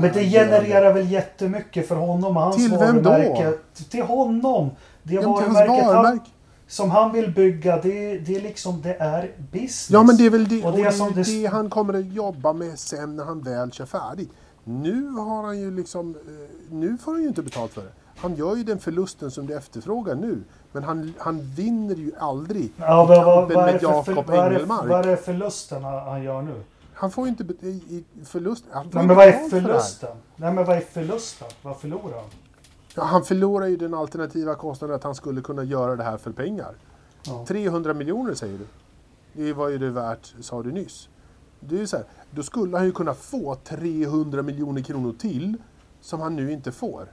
Men det genererar väl jättemycket för honom och hans Till vem då? Till honom! Det Ja, varumärket han, som han vill bygga, det, det är liksom, det är business. Ja men det är väl det, Och och det ju det- det han kommer att jobba med sen när han väl kör färdigt. Nu har han ju liksom, eh, nu får han ju inte betalt för det. Han gör ju den förlusten som du efterfrågar nu. Men han, han vinner ju aldrig Ja, vad, kampen vad, med Jakob Engelmark. vad är det förlusten han, han gör nu? Han får ju inte i, förlust. Han Nej, men vad är för förlusten? Nej men vad är förlusten? Vad förlorar han? Ja, han förlorar ju den alternativa kostnaden att han skulle kunna göra det här för pengar. Ja. 300 miljoner säger du. Det var ju det värt, sa du nyss. Det är ju så här, då skulle han ju kunna få 300 miljoner kronor till som han nu inte får.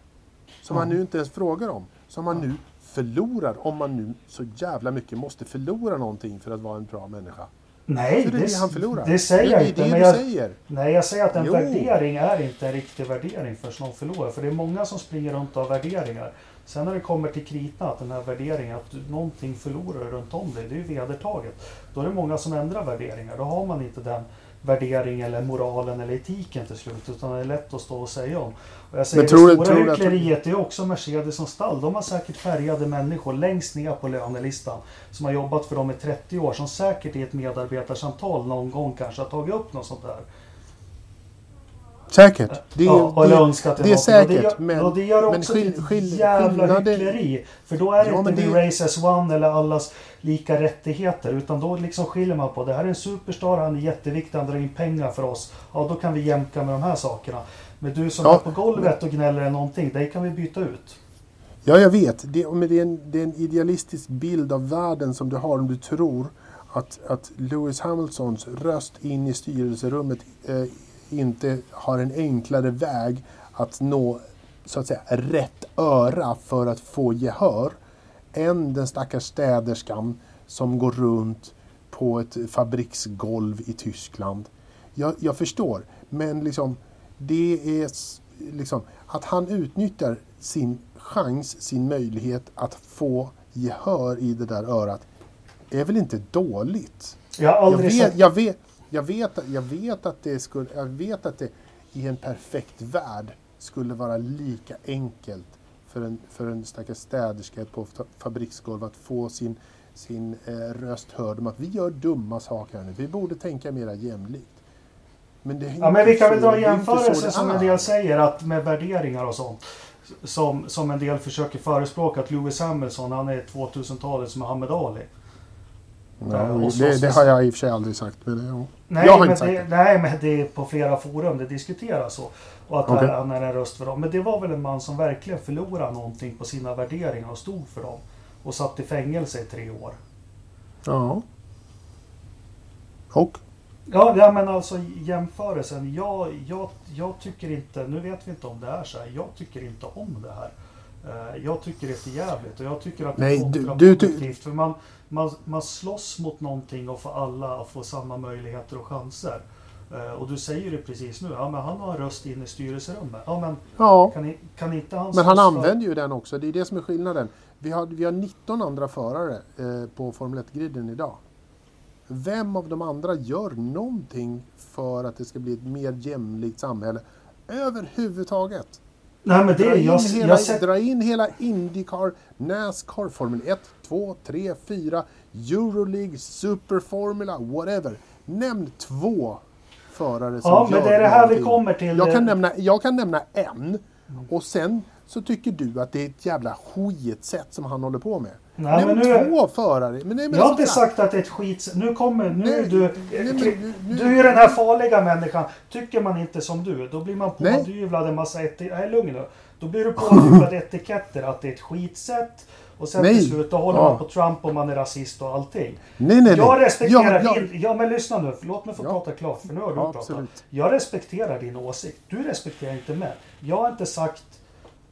Som han Ja. nu inte ens frågar om. Som han nu förlorar, om man nu så jävla mycket måste förlora någonting för att vara en bra människa. Nej, det är det han förlorar. det säger det jag inte. det men jag, säger. Nej, jag säger att en Jo. värdering är inte en riktig värdering förrän någon förlorar. För det är många som springer runt av värderingar. Sen när det kommer till kritan, att den här värderingen, att någonting förlorar runt om dig, det är ju vedertaget. Då är det många som ändrar värderingar. Då har man inte den värdering eller moralen eller etiken till slut. Utan det är lätt att stå och säga om. Och jag säger, Men tror det stora du hyckleriet är också Mercedes som stall. De har säkert färgade människor längst ner på lönelistan. Som har jobbat för dem i 30 år. Som säkert i ett medarbetarsamtal någon gång kanske har tagit upp något sånt där. Säkert. Det, ja, eller önskat det är någonting. säkert. Och det, men, och det gör men också skill- till skill- ett jävla skillnader- hyckleri. För då är det Ja, inte men det- race as one eller allas lika rättigheter. Utan då liksom skiljer man på det här är en superstar, han är jätteviktig, han drar in pengar för oss. Ja, då kan vi jämka med de här sakerna. Men du som Ja, är på golvet och gnäller eller någonting, det kan vi byta ut. Ja, jag vet. Det, men det, är en, det är en idealistisk bild av världen som du har om du tror att, att Lewis Hamiltons röst in i styrelserummet eh, inte har en enklare väg att nå så att säga rätt öra för att få gehör än den stackars städerskan som går runt på ett fabriksgolv i Tyskland. Jag, jag förstår, men liksom det är liksom att han utnyttjar sin chans, sin möjlighet att få gehör i det där örat är väl inte dåligt? Jag har Jag aldrig vet, sett... jag, vet, jag, vet, jag vet att det skulle, jag vet att det i en perfekt värld skulle vara lika enkelt för en, för en stackars städerska på fa- fabriksgolv att få sin, sin eh, röst hörd om att vi gör dumma saker här nu. Vi borde tänka mera jämlikt. Men, det Ja, men vi kan väl dra jämförelser som en del säger att med värderingar och sånt. Som, som en del försöker förespråka att Lewis Hamilton, han är 2000-talets Muhammad Ali. Så- det, det har jag i och för sig aldrig sagt. Men, ja. Nej, jag har men inte sagt det, det. nej, men det är på flera forum det diskuteras så. Och att Okej. han är en röst för dem. Men det var väl en man som verkligen förlorade någonting på sina värderingar och stod för dem. Och satt i fängelse i tre år. Ja. Och? Ja, ja men alltså jämförelsen. Jag, jag, jag tycker inte, nu vet vi inte om det är så här. Jag tycker inte om det här. Eh, Jag tycker det är för jävligt och jag tycker att det Nej, är du- du- kontraproduktivt. För man, man, man slåss mot någonting och får alla att få samma möjligheter och chanser. Eh, Och du säger det precis nu. Ja, men han har en röst in i styrelserummet. Ja, men Ja. kan, kan inte han Men han för- använder ju den också. Det är det som är skillnaden. Vi har, vi har 19 andra förare eh, på Formel 1-griden idag. Vem av de andra gör någonting för att det ska bli ett mer jämlikt samhälle överhuvudtaget? Nej, men det Dra in, jag, hela, jag sett, dra in hela Indycar, Nascar, Formel 1, 2, 3, 4, Euroleague, Superformula, whatever. Nämn två förare som Ja, men det är det här vi kommer till. Jag kan, nämna, jag kan nämna en. Och sen så tycker du att det är ett jävla skitsätt som han håller på med. Nej, Nämn men nu- två förare. Men nej, men Jag har inte sagt att det är ett skit... Nu kommer... Nu Nej, du... nej, men nu- Du är den här farliga människan. Tycker man inte som du, då blir man pådyvlad en massa etiketter. Nej, lugn nu. Då blir du pådyvlad [LAUGHS] etiketter att det är ett skitsätt. Och sen Nej. till slut, då håller Ja. man på Trump och man är rasist och allting. Nej, nej, nej. Jag respekterar Ja, ja. din... Ja, men lyssna nu. Låt mig få Ja. prata klart, för nu har du Ja, pratat. absolut. Jag respekterar din åsikt. Du respekterar inte mig. Jag har inte sagt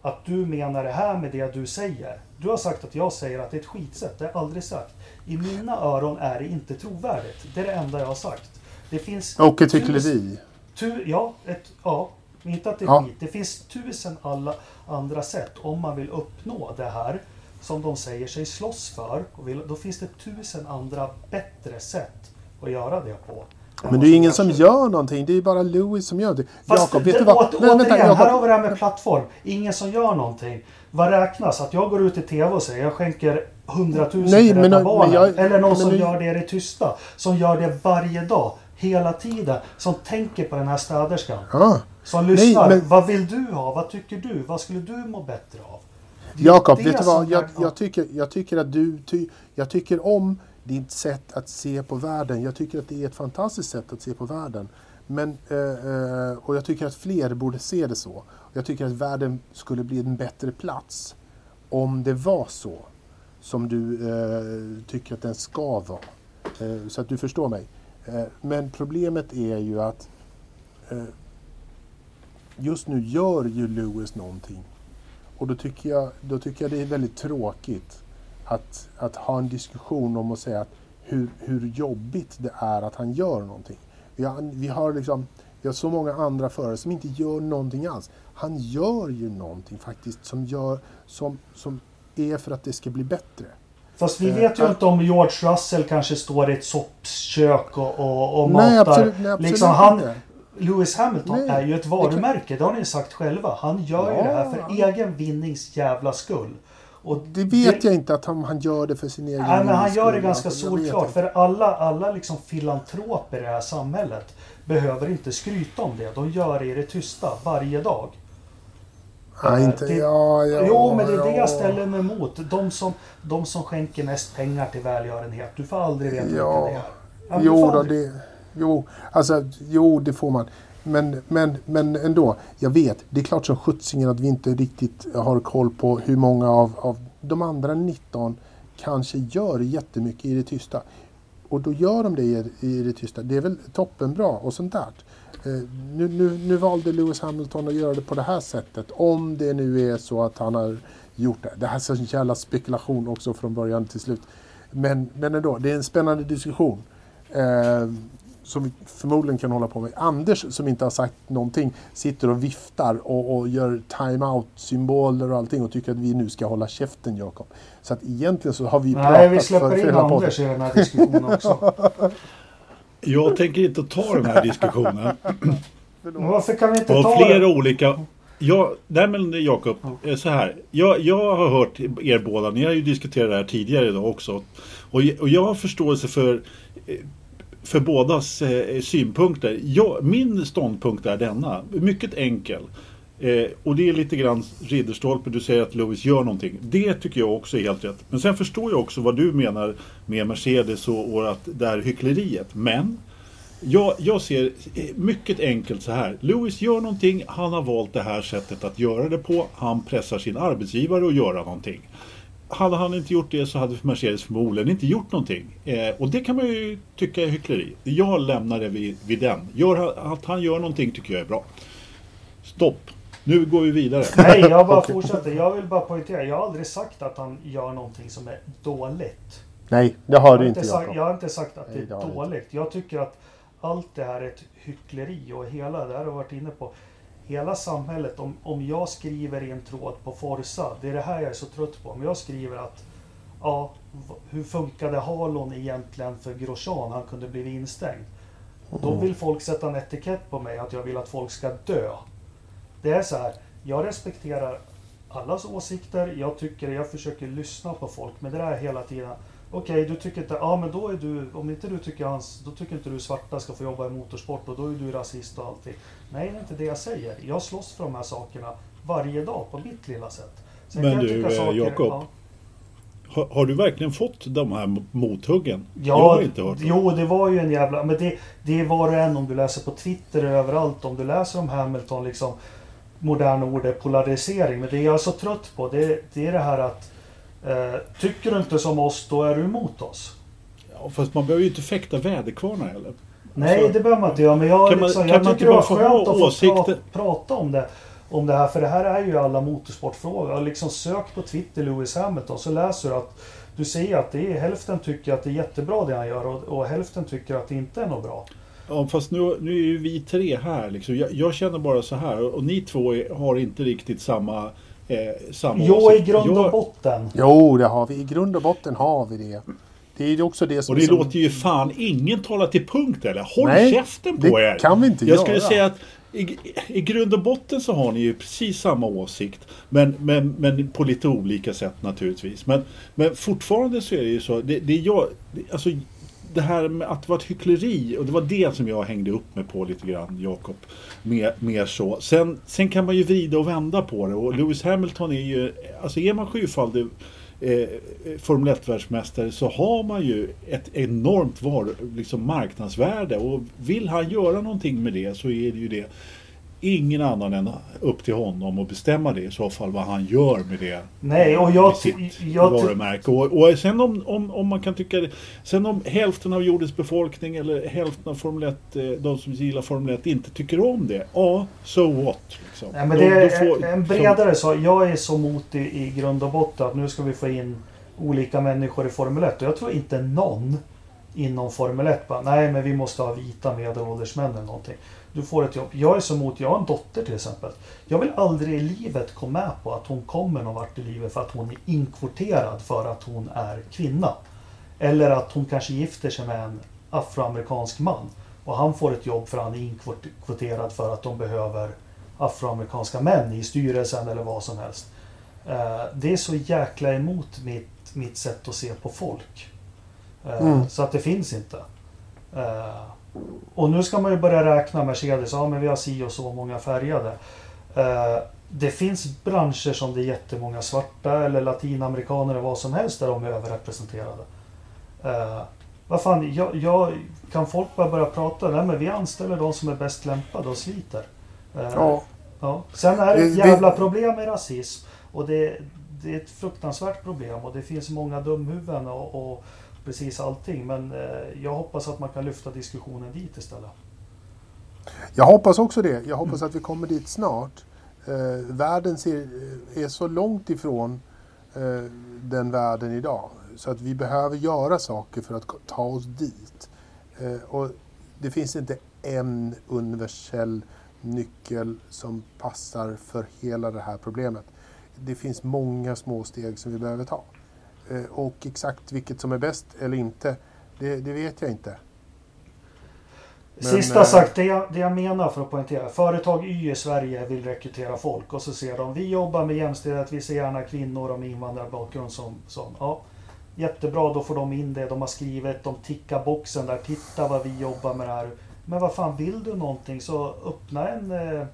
att du menar det här med det du säger. Du har sagt att jag säger att det är ett skitsätt. Det har jag aldrig sagt. I mina öron är det inte trovärdigt. Det är det enda jag har sagt. Det finns... Och ett hyckleri. Tu, ja, ett, ja, inte att det är Ja. skit. Det finns tusen alla andra sätt om man vill uppnå det här som de säger sig slåss för. Och vill, då finns det tusen andra bättre sätt att göra det på. Men det är ingen som gör någonting. Det är bara Louis som gör det. Jakob, det, vet du vad? Åt, Nej, vänta, återigen, här Jakob. har vi det här med plattform. Ingen som gör någonting. Vad räknas? Att jag går ut i TV och säger jag skänker 100 000 Nej, till men- Rädda Barnen. jag- Eller någon som nu- gör det i det tysta. Som gör det varje dag. Hela tiden. Som tänker på den här städerskan. Ja. Som lyssnar. men- Vad vill du ha? Vad tycker du? Vad skulle du må bättre av? Jakob, vet du vad? Jag, jag, tycker, jag tycker att du... Ty, jag tycker om ditt sätt att se på världen. Jag tycker att det är ett fantastiskt sätt att se på världen. Men, eh, eh, och jag tycker att fler borde se det så. Jag tycker att världen skulle bli en bättre plats om det var så som du eh, tycker att den ska vara. Eh, så att du förstår mig. Eh, men problemet är ju att eh, just nu gör ju Lewis någonting. Och då tycker jag, då tycker jag det är väldigt tråkigt att, att ha en diskussion om att säga att hur, hur jobbigt det är att han gör någonting. Vi har, vi har liksom vi har så många andra förare som inte gör någonting alls. Han gör ju någonting faktiskt som, gör, som, som är för att det ska bli bättre. Fast vi Eh, vet ju äh. inte om George Russell kanske står i ett soppkök och, och, och Nej, matar. absolut, nej, absolut liksom han, inte. Lewis Hamilton Nej, är ju ett varumärke, det har ni sagt själva. Han gör ju Ja, det här för egen vinnings jävla skull. Och Det vet jag inte att han, han gör det för sin egen Nej, men han gör det ganska solklart. För alla, alla liksom filantroper i det här samhället behöver inte skryta om det. De gör det i det tysta varje dag. Ja, inte, Det- ja, ja, jo, men det är det ja. jag ställer mig emot. De som, de som skänker mest pengar till välgörenhet. Du får aldrig veta vilka Ja. det är. Ja, Jo, då, det, jo, alltså, jo, det får man. Men, men, men ändå, jag vet, det är klart som sjuttsingen att vi inte riktigt har koll på hur många av, av de andra 19 kanske gör jättemycket i det tysta. Och då gör de det i, i det tysta. Det är väl toppenbra och sånt där. Eh, nu, nu, nu valde Lewis Hamilton att göra det på det här sättet. Om det nu är så att han har gjort det. Det här är så jävla spekulation också från början till slut. Men, men ändå, det är en spännande diskussion. Eh, som vi förmodligen kan hålla på med. Anders som inte har sagt någonting sitter och viftar och, och gör time-out-symboler och allting och tycker att vi nu ska hålla käften Jakob. Så att egentligen så har vi Nej, vi pratat släpper för, för in hela podden. Anders i den här diskussionen [LAUGHS] också. Jag tänker inte ta den här diskussionen. Varför kan vi inte Av ta flera det? olika... Ja, nej men Jakob, eh, så här. Jag, jag har hört er båda, ni har ju diskuterat det här tidigare idag också. Och, och jag har förståelse för, eh, för bådas eh, synpunkter. Jag, min ståndpunkt är denna, mycket enkel. Eh, och det är lite grann Ridderstolpe, du säger att Lewis gör någonting. Det tycker jag också är helt rätt. Men sen förstår jag också vad du menar med Mercedes och, och att det här hyckleriet. Men jag, jag ser eh, mycket enkelt så här. Lewis gör någonting, han har valt det här sättet att göra det på. Han pressar sin arbetsgivare att göra någonting. Hade han inte gjort det så hade Mercedes förmodligen inte gjort någonting. Eh, och det kan man ju tycka är hyckleri. Jag lämnar det vid, vid den. Gör, han- att han gör någonting tycker jag är bra. Stopp. Nu går vi vidare. Nej, jag bara fortsätter. Jag vill bara poängtera. Jag har aldrig sagt att han gör någonting som är dåligt. Nej, det Jag har har, du inte sagt, jag har inte sagt att det Nej, det är dåligt. Jag tycker att allt det här är ett hyckleri och hela det här har jag varit inne på. Hela samhället, om, om jag skriver i en tråd på Forsa, det är det här jag är så trött på. Om jag skriver att ja, hur funkade Halon egentligen för Grosjean? Han kunde bli instängd. Då vill folk sätta en etikett på mig att jag vill att folk ska dö. Det är så här, jag respekterar allas åsikter. Jag tycker, jag försöker lyssna på folk. Men det där är hela tiden. Okej, du tycker inte, ja men då är du, om inte du tycker hans, då tycker inte du svarta ska få jobba i motorsport och då är du rasist och allting. Nej, det är inte det jag säger. Jag slåss för de här sakerna varje dag på mitt lilla sätt. Sen Men du, eh, Jakob, ja. Har, har du verkligen fått de här mothuggen? Ja, jag har inte hört dem. jo det var ju en jävla... Men det, det är var och en om du läser på Twitter och överallt. Om du läser om Hamilton liksom. Moderna ord är polarisering. Men det jag är så trött på det, det är det här att eh, Tycker du inte som oss då är du emot oss. Ja, fast man behöver ju inte fäkta väderkvarnar heller. Nej Alltså, det behöver man inte göra. Men jag, kan man- liksom, kan jag man tycker inte det var skönt att få prata, prata om det. Om det här. För det här är ju alla motorsportfrågor. Och Liksom sök på Twitter Lewis Hamilton så läser du att du ser att det är hälften tycker att det är jättebra det han gör och, och hälften tycker att det inte är något bra. Ja, fast nu, nu är ju vi tre här. Liksom. Jag, jag känner bara så här, och, och ni två är, har inte riktigt samma, eh, samma Jo, i åsikt. grund och Jag- botten. Jo, det har vi. I grund och botten har vi det. Det är också det som... Och det som- låter ju fan ingen tala till punkt eller? Håll Nej, käften det på er! kan vi inte Jag göra. skulle säga att i, i grund och botten så har ni ju precis samma åsikt. Men, men, men på lite olika sätt naturligtvis. Men, men fortfarande så är det ju så. Det, det, är jag, det, alltså, det här med att vara ett hyckleri och det var det som jag hängde upp mig på lite grann Jakob. Mer, mer så. Sen, sen kan man ju vrida och vända på det och Lewis Hamilton är ju, alltså är man sjufaldig Eh, eh, Formel 1-världsmästare så har man ju ett enormt var, liksom marknadsvärde. Och vill han göra någonting med det så är det ju det ingen annan än upp till honom att bestämma det i så fall vad han gör med det Nej, och jag... sitt jag varumärke. Och, och sen om, om, om man kan tycka det, Sen om hälften av jordens befolkning eller hälften av Formel 1, eh, de som gillar Formel 1 inte tycker om det. Ja, so what? Liksom. Nej, men det är får- en bredare så. Jag är så mot i, i grund och botten att nu ska vi få in olika människor i Formel 1. Och jag tror inte någon inom Formel 1 bara, nej men vi måste ha vita medelålders män eller någonting. Du får ett jobb. Jag är så emot, jag har en dotter till exempel. Jag vill aldrig i livet gå med på att hon kommer någon vart i livet för att hon är inkvoterad för att hon är kvinna. Eller att hon kanske gifter sig med en afroamerikansk man. Och han får ett jobb för att han är inkvoterad för att de behöver afroamerikanska män i styrelsen eller vad som helst. Eh, det är så jäkla emot mitt, mitt sätt att se på folk. Eh, Mm. Så att det finns inte. Och nu ska man ju börja räkna Mercedes. Ja, men vi har si och så många färgade. Eh, Det finns branscher som det är jättemånga svarta eller latinamerikaner eller vad som helst där de är överrepresenterade. Eh, vad fan, jag, jag, kan folk bara börja prata? Nej, men vi anställer de som är bäst lämpade och sliter. Eh, Ja, Ja. Sen är det ett jävla problem med rasism. Och det, det är ett fruktansvärt problem och det finns många dumhuvuden och, och precis allting. Men eh, jag hoppas att man kan lyfta diskussionen dit istället. jag hoppas också det. Jag hoppas att vi kommer dit snart. Eh, världen ser, eh, är så långt ifrån den världen idag. Så att vi behöver göra saker för att ta oss dit. Och det finns inte en universell nyckel som passar för hela det här problemet. Det finns många små steg som vi behöver ta. Eh, och exakt vilket som är bäst eller inte, det, det vet jag inte. Men, Sista eh, sagt, det jag, det jag menar för att poängtera. Företag Y i Sverige vill rekrytera folk och så ser de vi jobbar med jämställdhet, vi ser gärna kvinnor och med invandrarbakgrund som, som ja, Jättebra, då får de in det de har skrivit. De tickar boxen där. Titta vad vi jobbar med det här. Men vad fan, vill du någonting så öppna en, eh,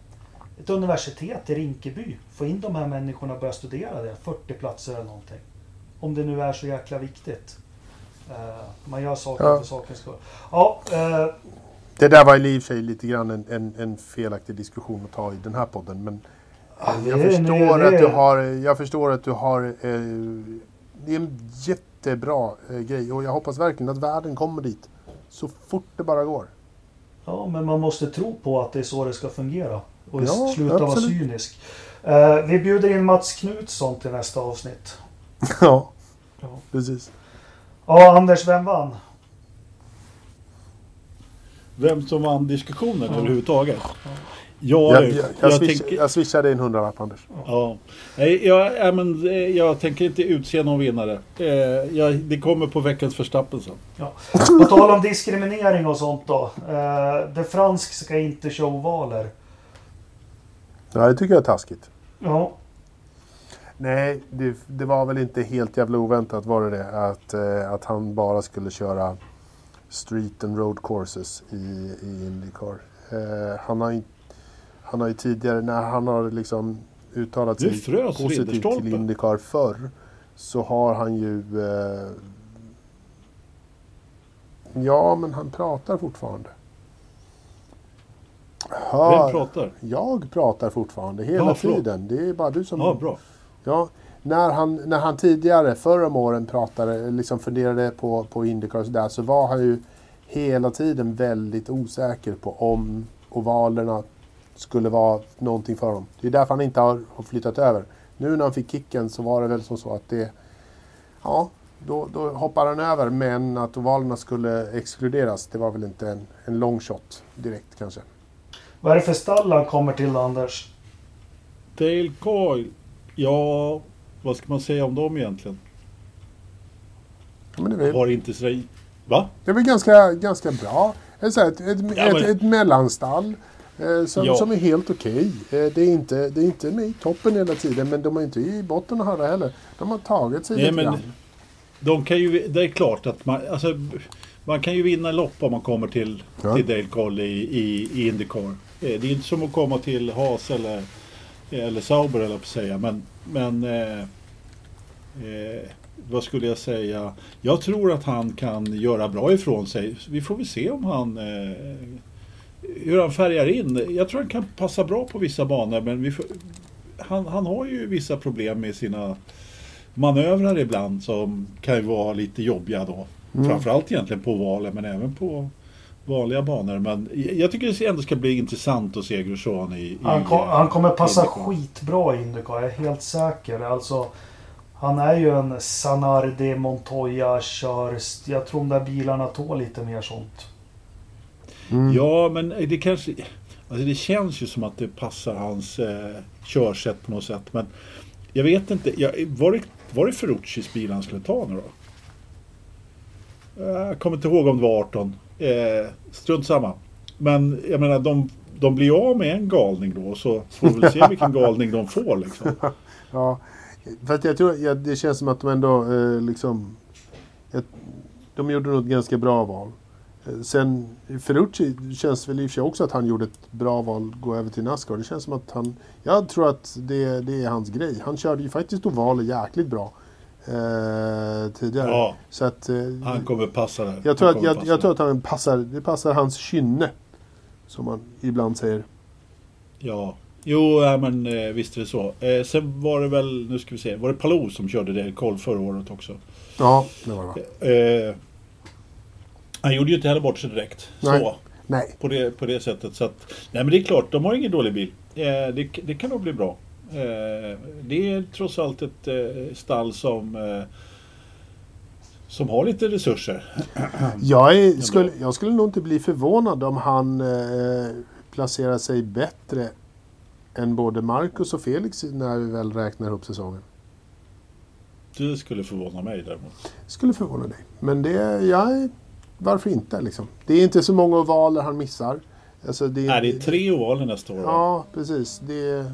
ett universitet i Rinkeby. Få in de här människorna och börja studera det. 40 platser eller någonting. Om det nu är så jäkla viktigt. Eh, man gör saker Ja. för sakens skull. Ja, eh, Det där var i och för sig lite grann en, en, en felaktig diskussion att ta i den här podden. Men Ja, jag, är- förstår det att du har, jag förstår att du har... Eh, det är en jättebra eh, grej och jag hoppas verkligen att världen kommer dit. Så fort det bara går. Ja, men man måste tro på att det är så det ska fungera. Och Ja, sluta vara absolut. cynisk. Eh, vi bjuder in Mats Knutsson till nästa avsnitt. [LAUGHS] ja, Ja. precis. Ja, Anders, vem vann? Vem som vann diskussionen Ja. överhuvudtaget? Ja, Jag, du, jag, jag, jag, swish, tänker, jag swishar dig en hundralapp Anders. ja. Nej, jag, ja, men, eh, jag tänker inte utse någon vinnare. Eh, jag, det kommer på veckans Verstappen sen. På tal om diskriminering och sånt då. Eh, det fransk ska inte köra ovaler. Ja, det tycker jag är taskigt. Ja, Nej, det, det var väl inte helt jävla oväntat var det det? Att, eh, att han bara skulle köra street and road courses i, i Indycar. Eh, han, har ju, han har ju tidigare, när han har liksom uttalat sig positivt till Indycar förr så har han ju... Eh, ja, men han pratar fortfarande. Hör, Vem pratar? Jag pratar fortfarande hela Ja, tiden. Det är bara du som... Ja, bra. Ja, när han, när han tidigare, förra om åren, pratade, liksom funderade på, på Indycar och sådär, så var han ju hela tiden väldigt osäker på om ovalerna skulle vara någonting för honom. Det är därför han inte har, har flyttat över. Nu när han fick kicken så var det väl som så att det... Ja, då, då hoppar han över, men att ovalerna skulle exkluderas, det var väl inte en, en long shot direkt kanske. vad är det för stall han kommer till Anders? Dale Coy. Ja, vad ska man säga om dem egentligen? Ja, Men det, är Har inte så... Va? det är väl ganska, ganska bra. Ett, ett, ett, Ja, ett, men- ett mellanstall. Eh, som, Ja. som är helt okej. Eh, det, är inte, det är inte med i toppen hela tiden men de är inte i botten och höra heller. De har tagit sig Nej, lite men- grann. De kan ju, det är klart att man, alltså, man kan ju vinna lopp om man kommer till, Ja. till Dale Coll i, i, i Indycar. Eh, Det är inte som att komma till Haas eller, eller Sauber eller på att säga. Men, men eh, eh, vad skulle jag säga? Jag tror att han kan göra bra ifrån sig. Vi får väl se om han eh, hur han färgar in. Jag tror han kan passa bra på vissa banor men får, han, han har ju vissa problem med sina manövrar ibland som kan ju vara lite jobbiga då. Mm. Framförallt egentligen på valen men även på vanliga banor. Men jag tycker det ändå ska bli intressant att se Grosjean i, i Han, kom, han kommer passa Indycar. skitbra i Indycar, jag är helt säker. Alltså, han är ju en Sanardi, Montoya, kör... Jag tror de där bilarna tål lite mer sånt. Mm. Ja, men det kanske... Alltså det känns ju som att det passar hans eh, körsätt på något sätt. Men jag vet inte. Jag, var, det, var det Ferruccis bil han skulle ta nu då? Jag kommer inte ihåg om det var 18. Eh, strunt samma. Men jag menar, de, de blir av med en galning då. Så får vi väl se vilken [LAUGHS] galning de får liksom. [LAUGHS] Ja, för jag tror, ja, det känns som att de ändå eh, liksom... Ett, de gjorde nog ett ganska bra val. Eh, Sen Ferrucci känns väl i och för sig också att han gjorde ett bra val att gå över till Nascar. Det känns som att han... Jag tror att det, det är hans grej. Han körde ju faktiskt ovaler jäkligt bra eh, tidigare. Ja. Så att... Eh, Han kommer passa där. jag, tror att, jag, jag tror att han passar, det passar hans kynne. Som man ibland säger. Ja. Jo, ja, men eh, visst är det så. Eh, sen var det väl, nu ska vi se, var det Palou som körde det koll förra året också? Ja, det var det va? Eh, han gjorde ju inte heller bort sig direkt. Nej. Så, Nej. på det, på det sättet. Så att, nej men det är klart, de har ingen dålig bil. Eh, det, det kan nog bli bra. Eh, det är trots allt ett eh, stall som eh, som har lite resurser. [CLEARS THROAT] Jag, är, skulle, jag skulle nog inte bli förvånad om han eh, placerar sig bättre än både Marcus och Felix när vi väl räknar upp säsongen. Det skulle förvåna mig däremot. Skulle förvåna dig. Men det, jag, varför inte liksom? Det är inte så många ovaler han missar. Alltså, det, Nej, det är tre ovaler nästa år. Ja, precis. Det,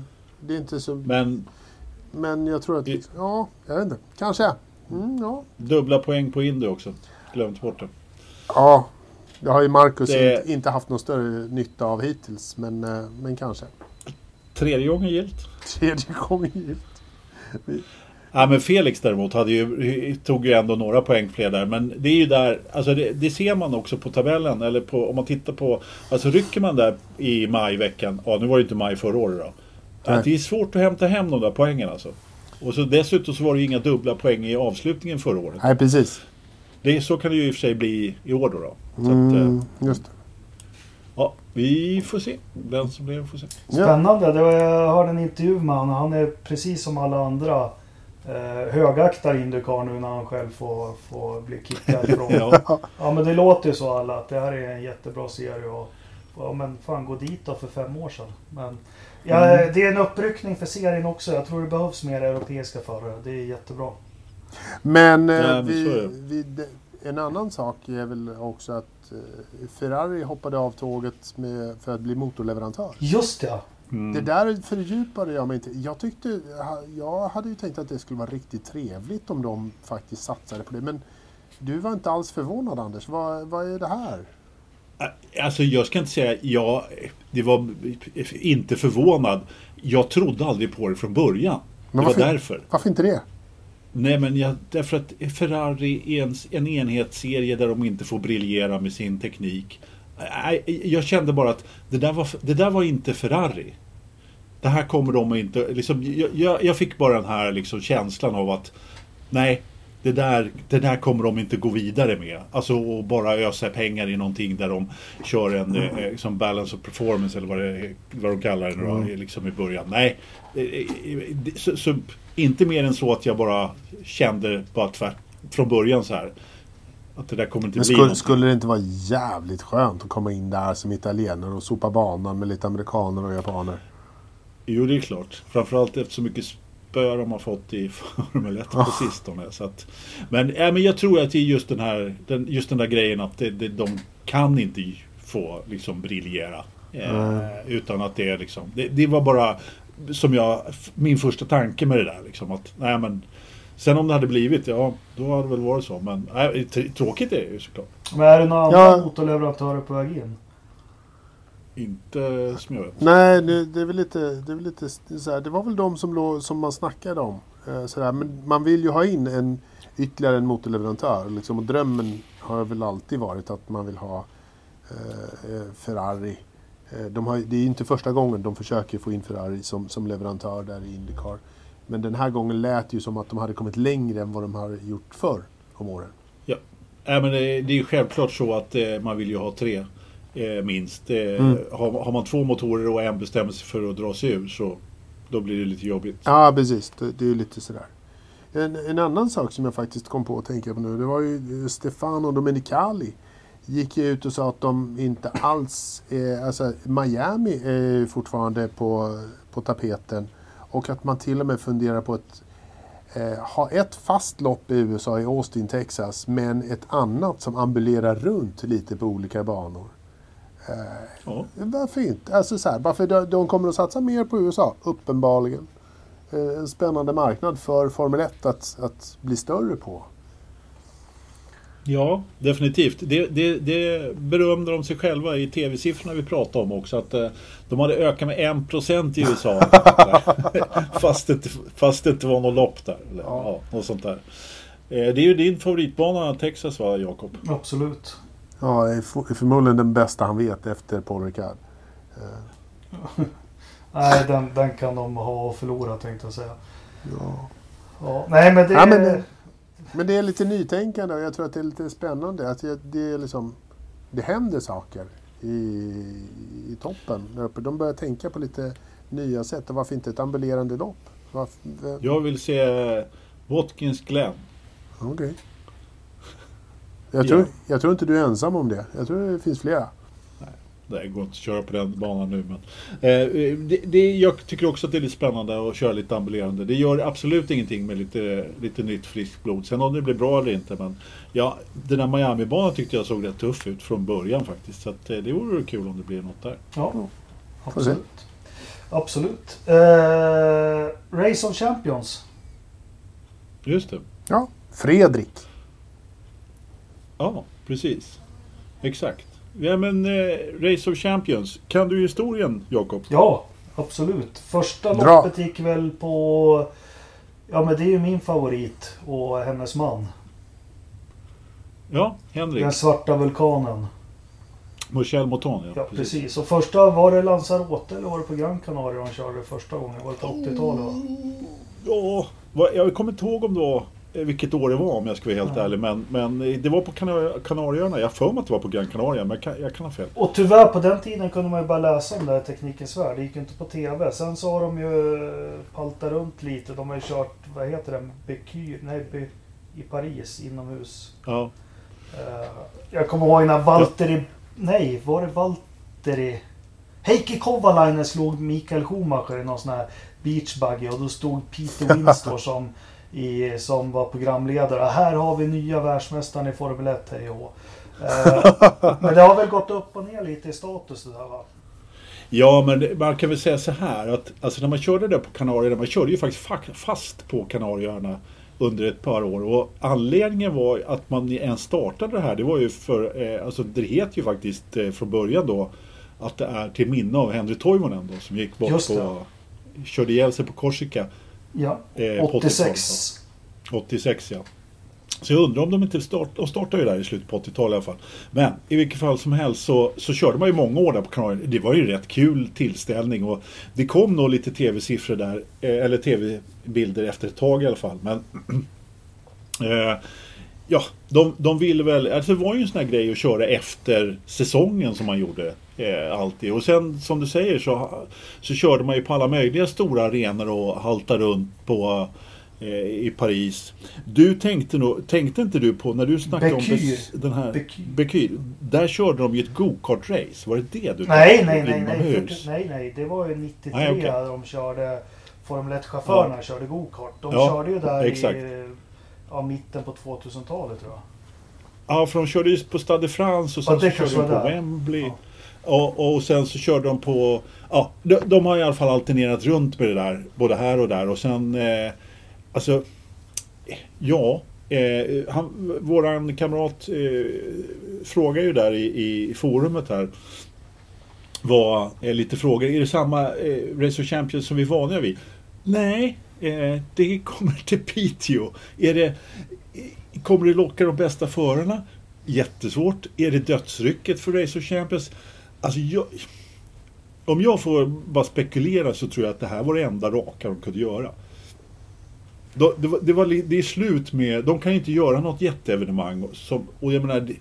det är inte så... Men Men jag tror att... I- ja, jag vet inte. Kanske. Mm, ja. dubbla poäng på Indy också. Glömt bort det. ja, det har ju Marcus Det- inte, haft någon större nytta av hittills. Men, eh, men kanske. Tredje gången gilt. Tredje gången gilt. Ja, men Felix däremot hade ju, tog ju ändå några poäng fler där. Men det är ju där, alltså det, det ser man också på tabellen. Eller på, om man tittar på, alltså rycker man där i majveckan. Ja, nu var det inte maj förra året då. Att det är svårt att hämta hem de där poängen alltså. Och så dessutom så var det ju inga dubbla poäng i avslutningen förra året. Nej, precis. Det, så kan det ju i och för sig bli i år då. då. Så att, Mm, eh, just det. ja, vi får se. Den som blir får se. Spännande. Det var, jag hörde en intervju med honom. Han är precis som alla andra eh, högaktar Indycar nu när han själv får, får bli kickad från. [LAUGHS] ja. Ja, men det låter ju så alla att det här är en jättebra serie. Och, ja men fan gå dit då för fem år sedan. Men, ja, Mm. Det är en uppryckning för serien också. Jag tror det behövs mer europeiska förare. Det är jättebra. Men, eh, Nej, vi, det. vi, en annan sak är väl också att eh, Ferrari hoppade av tåget med, för att bli motorleverantör. Just ja. mm. Det där fördjupade jag mig inte. Jag tyckte, jag hade ju tänkt att det skulle vara riktigt trevligt om de faktiskt satsade på det. Men du var inte alls förvånad Anders. Vad, vad är det här? Alltså jag ska inte säga ja, det var inte förvånad. Jag trodde aldrig på det från början. Men det var varför- därför. Varför inte det? Nej men jag, därför att Ferrari är en, en enhetsserie där de inte får briljera med sin teknik. Jag kände bara att det där var, det där var inte Ferrari. Det här kommer de inte... Liksom, jag- jag, jag fick bara den här liksom känslan av att nej, det där, det där kommer de inte gå vidare med. Alltså att bara ösa pengar i någonting där de kör en eh, som balance of performance eller vad, det, vad de kallar det då, liksom i början. Nej, eh, eh, så, så, inte mer än så att jag bara kände bara tvärt från början så här. Att det där kommer inte Men bli skulle, någonting. skulle det inte vara jävligt skönt att komma in där som italienare och sopa banan med lite amerikaner och japaner? Jo, det är klart. Framförallt efter så mycket spö de har fått i [LAUGHS] Formel 1 på sistone. Så att, men, ja, men jag tror att det är just den här den, just den där grejen att det, det, de kan inte få liksom briljera. Eh, utan att det är liksom, det, det var bara som jag, min första tanke med det där liksom att, nej men Sen om det hade blivit, ja då hade det väl varit så. Men nej, tr- tråkigt är det ju såklart. Men är det några andra Ja. motorleverantörer på väg in? Inte vet. Nej, det, det är väl lite, det är väl lite så här, Det var väl de som, låg, som man snackade om. Eh, så här, men man vill ju ha in en, ytterligare en motorleverantör. Liksom, och drömmen har väl alltid varit att man vill ha eh, eh, Ferrari. Eh, de har, det är inte första gången de försöker få in Ferrari som, som leverantör där i Indycar. Men den här gången lät det ju som att de hade kommit längre än vad de har gjort förr om åren. Nej, men det, det är självklart så att eh, man vill ju ha tre eh, minst. Eh, Mm. har, har man två motorer och en bestämmer sig för att dra sig ur så då blir det lite jobbigt. Ja, precis. Det, det är lite sådär. En, en annan sak som jag faktiskt kom på att tänka på nu, det var ju eh, Stefano Domenicali gick ut och sa att de inte alls är, alltså Miami är fortfarande på, på tapeten och att man till och med funderar på att eh, ha ett fast lopp i USA i Austin, Texas men ett annat som ambulerar runt lite på olika banor. Eh, Ja. varför inte? Alltså så här, varför de, de kommer att satsa mer på USA, uppenbarligen. Eh, en spännande marknad för Formel 1 att, att bli större på. Ja, definitivt. Det, det, det berömde de sig själva i tv-siffrorna vi pratade om också. Att eh, de hade ökat med 1% i USA. [LAUGHS] fast, det, fast det inte var något lopp där. Eller, Ja. ja. något sånt där. Eh, det är ju din favoritbana Texas va, Jakob? Absolut. Ja, förmodligen den bästa han vet efter Paul Ricard. [LAUGHS] Nej, den, den kan de ha och förlora tänkte jag säga. Ja. Ja, nej men det... Ja, men, det- men det är lite nytänkande och jag tror att det är lite spännande. Att det, det, är liksom, det händer saker i, i toppen där uppe. De börjar tänka på lite nya sätt. Och varför inte ett ambulerande lopp? Varför, Jag vill se Watkins Glen. Okej. Jag, Ja. tror, jag tror inte du är ensam om det. Jag tror det finns flera. Det går inte att köra på den banan nu men. Eh, det, det, jag tycker också att det är lite spännande att köra lite ambulerande. Det gör absolut ingenting med lite, lite nytt friskt blod. Sen om det blir bra eller inte men. Ja, den där Miami-banan tyckte jag såg rätt tuff ut från början faktiskt. Så att, eh, det vore kul om det blir något där. Ja, absolut. Absolut. Eh, Race of Champions. Just det. Ja, Fredrik. Ja, precis. Exakt. Ja men eh, Race of Champions. Kan du historien Jakob? Ja, absolut. Första Dra. loppet gick väl på... Ja men det är ju min favorit och hennes man. Ja, Henrik. Den svarta vulkanen. Michel Moton Ja, precis. Och första, var det Lanzarote eller var det på Gran Canaria de körde första gången? Var det på 80-talet va? Ja, jag kommer inte ihåg om det var vilket år det var om jag ska vara helt Ja. ärlig. Men, men eh, det var på Kanar- Kanarieöarna. Jag för mig att det var på Gran Canaria, men jag kan, jag kan ha fel. Och tyvärr på den tiden kunde man ju bara läsa om det här Teknikens Värld. Det gick ju inte på TV. Sen så har de ju eh, paltat runt lite. De har ju kört, vad heter den? Bekyr, nej, Be, i Paris inomhus. Ja, Eh, jag kommer ihåg när Valtteri... Nej, var det Valtteri? Heikki Kovalainen slog Mikael Schumacher i någon sån här beachbuggy och då stod Peter [LAUGHS] Winstor som, i, som var programledare. Här har vi nya världsmästaren i Formel 1, hej och. Eh, Men det har väl gått upp och ner lite i status det där va? ja men det- man kan väl säga så här att alltså, när man körde där på Kanarieöarna, man körde ju faktiskt fa- fast på Kanarieöarna under ett par år. Och anledningen var att man ens startade det här, det var ju för, eh, alltså det heter ju faktiskt eh, från början då att det är till minne av Henry Toivonen då som gick bort det. på, körde ihjäl sig på Korsika. Ja, Eh, på 86. 86 ja. Så jag undrar om de inte start, de startade ju där i slutet på 80-talet i alla fall. Men i vilket fall som helst så, så körde man ju många år där på kanalen. Det var ju rätt kul tillställning och det kom nog lite tv-siffror där, eh, eller tv-bilder efter ett tag i alla fall. Men [CLEARS THROAT] eh, ja, de, de ville väl, alltså det var ju en sån här grej att köra efter säsongen som man gjorde eh, alltid. Och sen som du säger så, så körde man ju på alla möjliga stora arenor och haltade runt på eh, i Paris. Du tänkte nog, tänkte inte du på när du snackade om Bekyr. bes- den här Bekyr. Bekyr. Där körde de ju ett go-kart-race. Var det det du Nej, tänkte på? nej, nej, nej, nej, nej. Det var ju 93 Nej, okej. de körde Formel 1-chaufförerna körde go-kart. De Ja, körde ju där exakt. i ja, mitten på 2000-talet tror jag. Ja, för de körde ju på Stade de France och sen Ja, så körde de på där. Wembley. Ja. Och, och sen så körde de på... Ja, de, de har i alla fall alternerat runt med det där. Både här och där. Och sen... Eh, alltså... Ja. Eh, han, våran kamrat eh, frågar ju där i, i forumet här. var eh, lite frågor. Är det samma eh, Race of Champions som vi är vana vid? Nej, eh, det kommer [LAUGHS] till Piteå. Är det, eh, kommer det locka de bästa förarna? Jättesvårt. Är det dödsrycket för Race of Champions? Alltså jag, om jag får bara spekulera så tror jag att det här var det enda raka de kunde göra. Det, var, det, var, det är slut med, de kan ju inte göra något jätteevenemang. Som, och jag menar, det,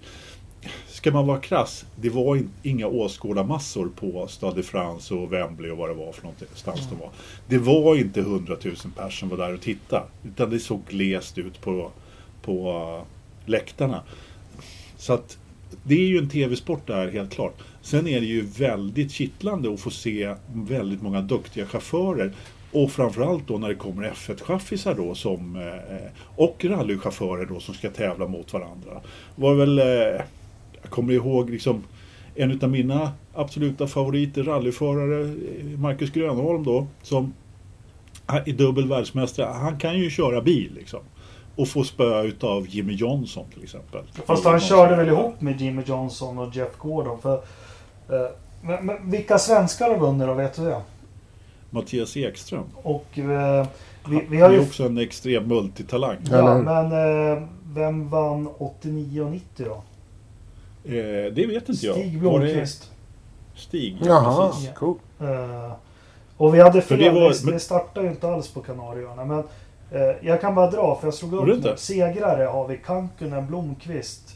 ska man vara krass, det var in, inga åskådarmassor på Stade de France och Wembley och vad det var för någonstans det var. Det var inte hundratusen personer som var där och tittade. Utan det såg glest ut på, på uh, läktarna. Så att det är ju en tv-sport där helt klart. Sen är det ju väldigt kittlande att få se väldigt många duktiga chaufförer. Och framförallt då när det kommer F1-chaffisar då som, eh, och rallychaufförer då som ska tävla mot varandra. Var väl, eh, jag kommer ihåg liksom en av mina absoluta favoriter, rallyförare, eh, Marcus Grönholm då, som eh, är dubbel världsmästare. Han kan ju köra bil liksom. Och få spö utav Jimmy Johnson till exempel. Fast han körde väl ihop med Jimmy Johnson och Jeff Gordon. För, men, men vilka svenskar har vunnit då? Vet du det? Mattias Ekström. Och eh, vi, vi har Det ju... är också en extrem multitalang. Ja, men eh, vem vann 89 och 90 då? Eh, det vet inte jag. Stig det Blomqvist. Stig, Jaha, precis. cool. Eh, och vi hade För fel. det Det, var- det startade ju inte alls på Kanarieöarna. Men eh, jag kan bara dra för jag slog upp nu. Segrare har vi Kankunen, Blomqvist,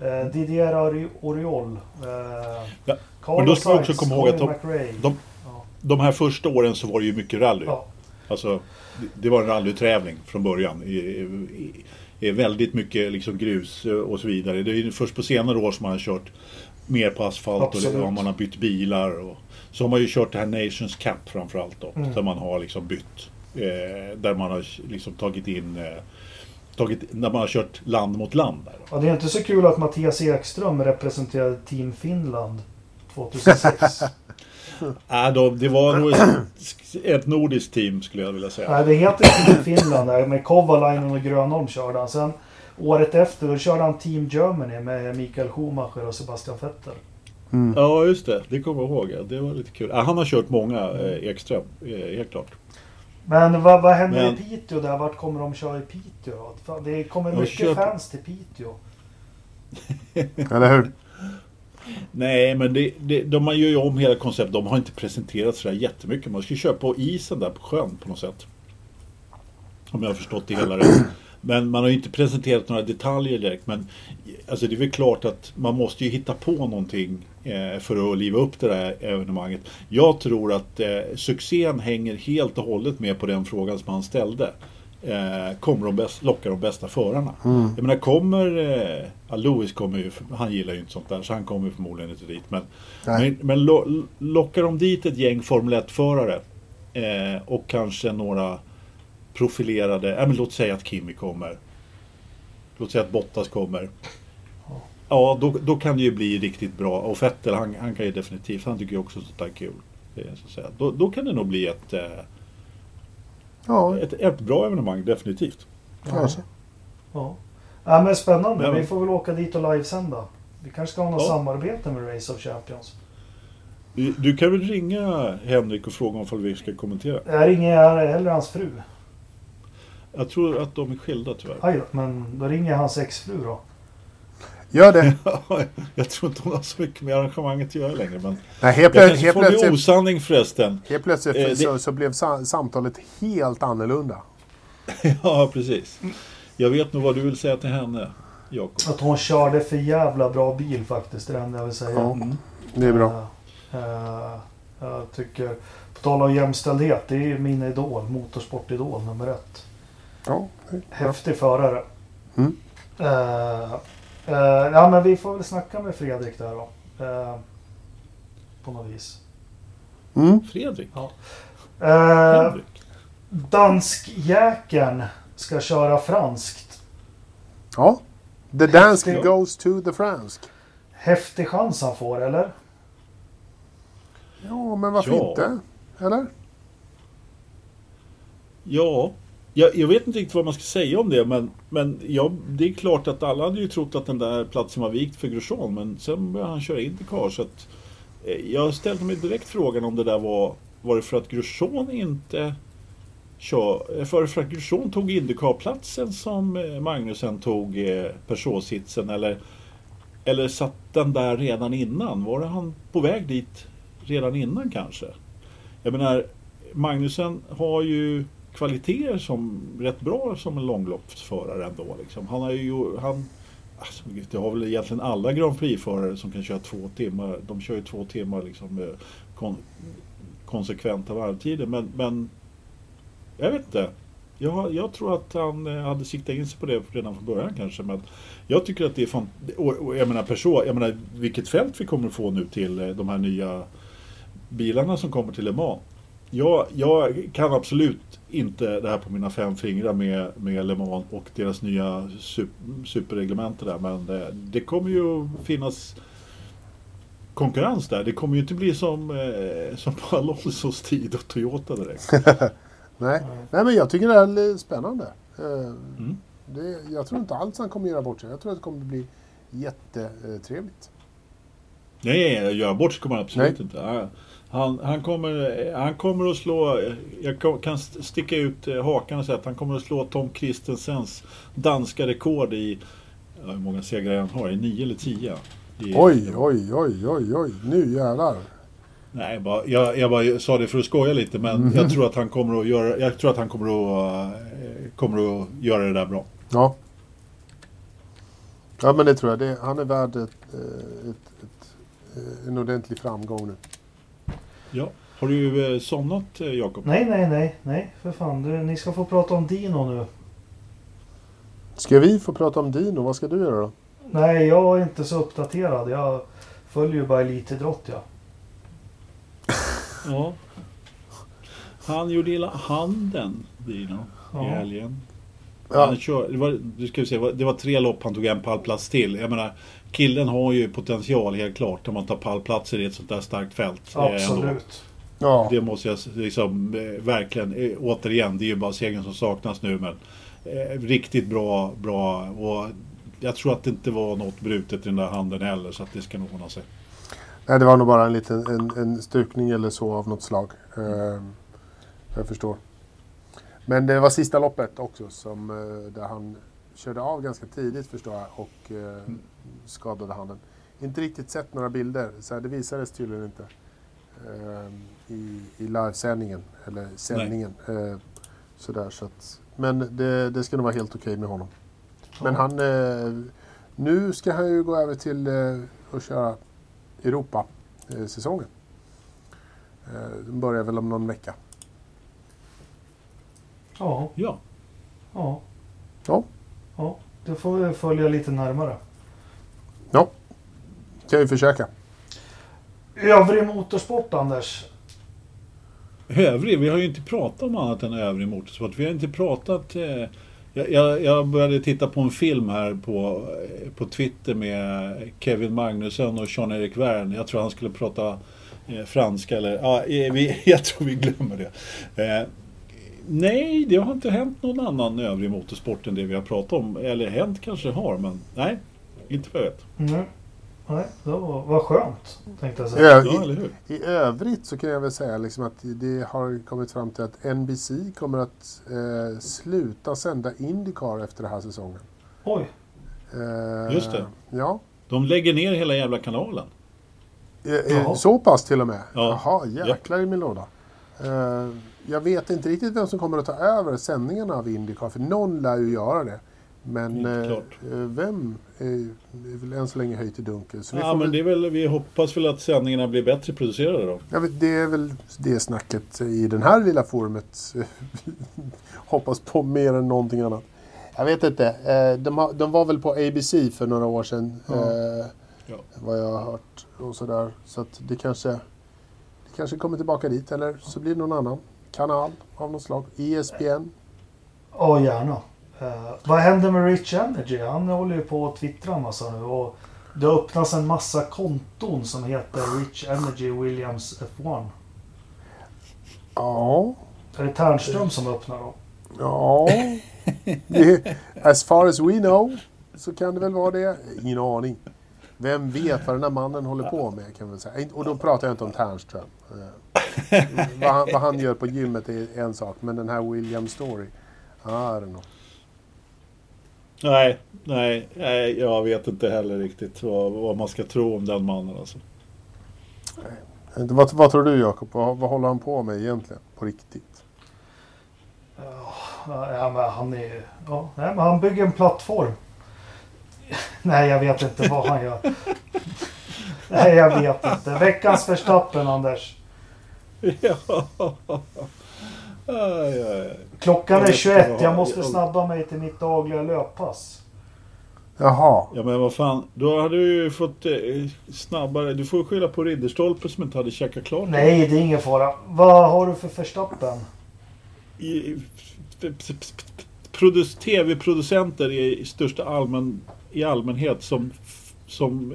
eh, Didier Oriol, eh, men då ska vi också komma ihåg att de- de-. De här första åren så var det ju mycket rally. Ja. Alltså, det- var en rallytävling från början. I, i, i väldigt mycket liksom grus eh, och så vidare. Det är först på senare år som man har kört mer på asfalt Absolut. och man har bytt bilar. Och, så har man ju kört det här Nations Cup framförallt då. Mm. Där man har liksom bytt. Eh, där man har liksom tagit in tagit, när man har kört land mot land. Där. Ja, det är inte så kul att Mattias Ekström representerade Team Finland 2006. Äh, [LAUGHS] då, det var nog ett, nordiskt team skulle jag vilja säga. Nej, det heter Team Finland där, med Kovalainen och Grönholm körde han. Sen året efter då körde han Team Germany med Mikael Schumacher och Sebastian Vettel. Mm. Ja, just det. Det kommer jag ihåg. Det var lite kul. Han har kört många, eh, Ekström. Eh, helt klart. Men vad, vad händer Men- i Piteå där? Vart kommer de köra i Piteå då? Det kommer mycket på- fans till Piteå. [LAUGHS] [LAUGHS] Eller hur? Nej, men det, det, de man gör ju om hela konceptet. De har inte presenterat sådär jättemycket. Man ska ju köra på isen där på sjön på något sätt. Om jag har förstått det hela rätt. Men man har ju inte presenterat några detaljer direkt. Men alltså det är väl klart att man måste ju hitta på någonting eh, för att liva upp det där evenemanget. Jag tror att eh, succén hänger helt och hållet med på den frågan som han ställde. Eh, kommer de bäst, locka de bästa förarna? Mm. Jag menar kommer... Eh, ja, Lewis kommer ju... Han gillar ju inte sånt där så han kommer ju förmodligen inte dit. Men, men, men lo, lockar de dit ett gäng Formel 1-förare eh, och kanske några profilerade... Ja, men låt säga att Kimi kommer. Låt säga att Bottas kommer. Ja, då, då kan det ju bli riktigt bra. Och Vettel, han, han kan ju definitivt... Han tycker ju också sånt där är kul. Eh, Så att säga. Då, då kan det nog bli ett, eh, Ja, ett, ett bra evenemang, definitivt. kanske. Ja. ja men spännande. Ja. Vi får väl åka dit och livesända. Vi kanske ska ha något Ja. samarbete med Race of Champions. Du, du kan väl ringa Henrik och fråga om vi ska kommentera? Jag ringer jag heller hans fru. Jag tror att de är skilda tyvärr. Aj men då ringer jag hans exfru då. Gör det. [LAUGHS] jag tror inte hon har så mycket med arrangemanget att göra längre. Men Nej, helt, jag kanske helt, får bli plötsligt, osanning förresten. helt plötsligt Eh, det- så, så blev sa, samtalet helt annorlunda. [LAUGHS] ja, precis. Jag vet nog vad du vill säga till henne, Jakob. Att hon körde för jävla bra bil faktiskt. Det är det enda jag vill säga. Ja, det är bra. Eh, eh, jag tycker, på tal om jämställdhet, det är ju min idol, motorsportidol nummer ett. Ja. Häftig förare. Mm. Eh, eh, ja men vi får väl snacka med Fredrik där då. Eh, på något vis. Mm. Fredrik? Uh, Henrik? Danskjäkeln ska köra franskt. ja. The Häftigt. goes to the fransk. Häftig chans han får, eller? Ja, men varför Ja. inte? Eller? Ja, jag, jag vet inte riktigt vad man ska säga om det. Men, men ja, det är klart att alla hade ju trott att den där platsen var vikt för Grosjean. Men sen började han köra Indycar. Så att, eh, jag ställde mig direkt frågan om det där var... Var det för att Grosjean inte kör... Eh, för, för att Grosjean tog Indycar-platsen som eh, Magnusen tog eh, Peugeot-sitsen? Eller, eller satt den där redan innan? Var det han på väg dit redan innan kanske? Jag menar, Magnusen har ju kvaliteter som rätt bra som en långloppsförare ändå. Liksom. Han har ju, han, alltså, det har väl egentligen alla Grand Prix-förare som kan köra två timmar. De kör ju två timmar liksom, med kon, konsekventa varvtider. Men, men jag vet inte. Jag, jag tror att han eh, hade siktat in sig på det redan från början kanske. Men jag tycker att det är fan... Och, och jag menar person, jag menar vilket fält vi kommer att få nu till eh, de här nya bilarna som kommer till Le Mans. Jag, jag kan absolut inte det här på mina fem fingrar med, med Le Mans och deras nya super, superreglementer där. Men det, det kommer ju finnas konkurrens där. Det kommer ju inte bli som, eh, som på Alonsos tid och Toyota direkt. [LAUGHS] Nej. Nej, men jag tycker det är spännande. Eh, Mm. Det, jag tror inte alls han kommer göra bort sig. Jag tror att det kommer bli jättetrevligt. Nej, göra bort sig kommer han absolut Nej. inte. Han- Han, kommer, han kommer att slå, jag kan- sticka ut eh, hakan och säga att han kommer att slå Tom Christensens danska rekord i, hur många segrar han har, i nio eller tio? I, Oj, oj, oj, oj, oj. Nu jävlar. Nej, bara, jag, jag bara sa det för att skoja lite men Mhm. jag tror att han kommer att göra, jag tror att han kommer att, eh, kommer att göra det där bra. Ja. Ja, men det tror jag. Det, han är värd ett, eh, ett, ett, en ordentlig framgång nu. Ja. Har du eh, somnat eh, Jakob? Nej, nej, nej, nej, för fan. Du, ni ska få prata om Dino nu. Ska vi få prata om Dino? Vad ska du göra då? Nej, jag är inte så uppdaterad. Jag följer ju bara elitidrott, ja. Ja. Han gjorde illa handen, Dino, Ja. i helgen. Ja, Han kör, det, var, du ska se, det var tre lopp han tog en pallplats till. Jag menar, killen har ju potential helt klart om man tar pallplatser i ett sånt där starkt fält. eh, ändå. Absolut. ja. Det måste jag liksom eh, verkligen, eh, återigen, det är ju bara segern som saknas nu men eh, riktigt bra, bra och jag tror att det inte var något brutet i den där handen heller så att det ska nog ordna sig. Nej, det var nog bara en liten en, en stukning eller så av något slag. Eh, jag förstår. Men det var sista loppet också som, eh, där han körde av ganska tidigt förstår jag och eh, skadade handen. Inte riktigt sett några bilder, så här, det visades tydligen inte eh, i, i livesändningen. Eller sändningen. Eh, sådär, så att, men det, det ska nog vara helt okej med honom. Men han, eh, nu ska han ju gå över till att köra Europa-säsongen. Den börjar väl om någon vecka. Ja, Ja, ja. Ja. Ja, det får vi följa lite närmare. Ja, kan vi försöka. Övrig motorsport, Anders. övrig, vi har ju inte pratat om annat än övrig motorsport. Vi har inte pratat... Eh, jag, jag, började titta på en film här på, eh, på Twitter med Kevin Magnusson och Jean-Erik Wern. Jag tror han skulle prata eh, franska eller... Ja, eh, vi, [LAUGHS] jag tror vi glömmer det. Eh, nej, det har inte hänt någon annan övrig motorsport än det vi har pratat om. Eller hänt kanske har, men nej. Inte vad jag vet. Mm. Nej, det var, vad skönt, tänkte jag I, säga. Ja, eller hur? I övrigt så kan jag väl säga liksom att det har kommit fram till att NBC kommer att eh, sluta sända Indycar efter den här säsongen. Oj, Eh, Just det. Ja, De lägger ner hela jävla kanalen. eh, eh, så pass till och med. Ja. Jaha, jäklar i min låda. Eh, jag vet inte riktigt vem som kommer att ta över sändningarna av Indycar, för någon lär ju göra det. Men eh, eh, vem är, väl än så länge höjt i dunkel. Så Ja, men det är väl, vi hoppas väl att sändningarna blir bättre producerade då. vet, det är väl det snacket i den här lilla forumet [LAUGHS] hoppas på mer än någonting annat. Jag vet inte. De, har, de var väl på ABC för några år sedan. Ja. Eh, Ja. Vad jag har hört och sådär. Så att det kanske, kanske kommer tillbaka dit. Eller så blir det någon annan kanal av något slag. ESPN. ja gärna. Eh, vad händer med Rich Energy? Han håller ju på att twittra en massa nu. Och det öppnas en massa konton som heter Rich Energy Williams F1. Ja. Är det Ternström som öppnar dem? Ja. As far as we know så kan det väl vara det. Ingen aning. Vem vet vad den här mannen håller på med kan man säga. Och då pratar jag inte om Ternström. Eh, vad, han, vad han gör på gymmet är en sak. Men den här William Story. I don't know. Nej, nej, nej, jag vet inte heller riktigt vad, vad man ska tro om den mannen alltså. Eh, Vad, vad tror du Jakob? Vad, vad håller han på med egentligen? På riktigt? Ja, men han är ja, nej, han bygger en plattform. Nej, jag vet inte vad han gör. Nej, jag vet inte. Veckans Verstappen, Anders. Ja. Aj, aj, aj. Klockan är vet 21. inte vad- Jag måste snabba mig till mitt dagliga löppass. Jaha. Ja men vad fan, då hade du ju fått eh, snabbare... Du får skylla på Ridderstolpe som inte hade käkat klart. Nej, det är ingen fara. Vad har du för produc- Tv-producenter i största allmän, i allmänhet som, som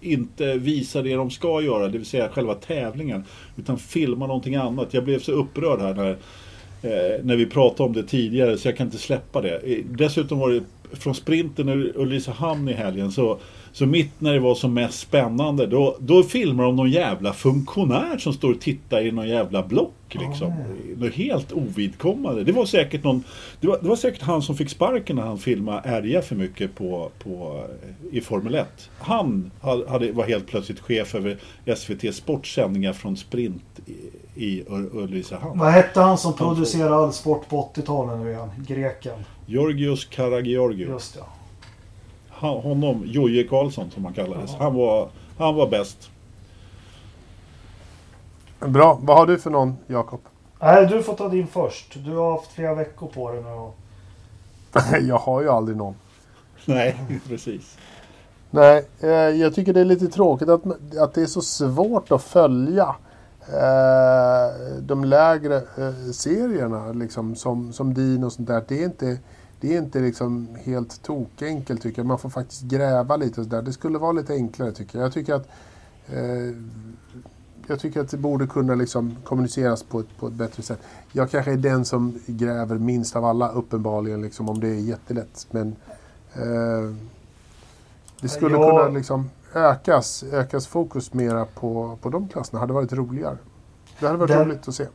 inte visar det de ska göra, det vill säga själva tävlingen, utan filmar någonting annat. Jag blev så upprörd här när, eh, när vi pratade om det tidigare så jag kan inte släppa det. Dessutom var det från sprinten i Ulricehamn i helgen så, så mitt när det var som mest spännande då, då filmar de någon jävla funktionär som står och tittar i någon jävla block liksom. Något helt ovidkommande. Det var säkert någon det var, det var säkert han som fick sparken när han filmade ärja för mycket på, på, eh, i Formel 1. Han hade, var helt plötsligt chef över SVT Sports sändningar från sprint i, i Ul- Ulricehamn. Vad hette han som producerade all sport på 80-talet nu igen? Greken. Georgios Karagiorgio. Just ja. Han, honom, Jojje Karlsson som han kallades. Han var, han var bäst. Bra. Vad har du för någon, Jakob? Nej, du får ta din först. Du har haft flera veckor på dig nu. och- [LAUGHS] jag har ju aldrig någon. Nej, [LAUGHS] precis. Nej, eh, jag tycker det är lite tråkigt att, att det är så svårt att följa eh, de lägre eh, serierna liksom, som, som DIN och sånt där. Det är inte, det är inte liksom helt tokenkelt tycker jag. Man får faktiskt gräva lite och sådär. Det skulle vara lite enklare tycker jag. Jag tycker att eh, jag tycker att det borde kunna liksom kommuniceras på ett, på ett bättre sätt. Jag kanske är den som gräver minst av alla uppenbarligen, liksom, om det är jättelätt. Men eh, det skulle Ja. kunna liksom ökas, ökas fokus mera på, på de klasserna. Det hade varit roligare. Det hade varit Den- roligt att se.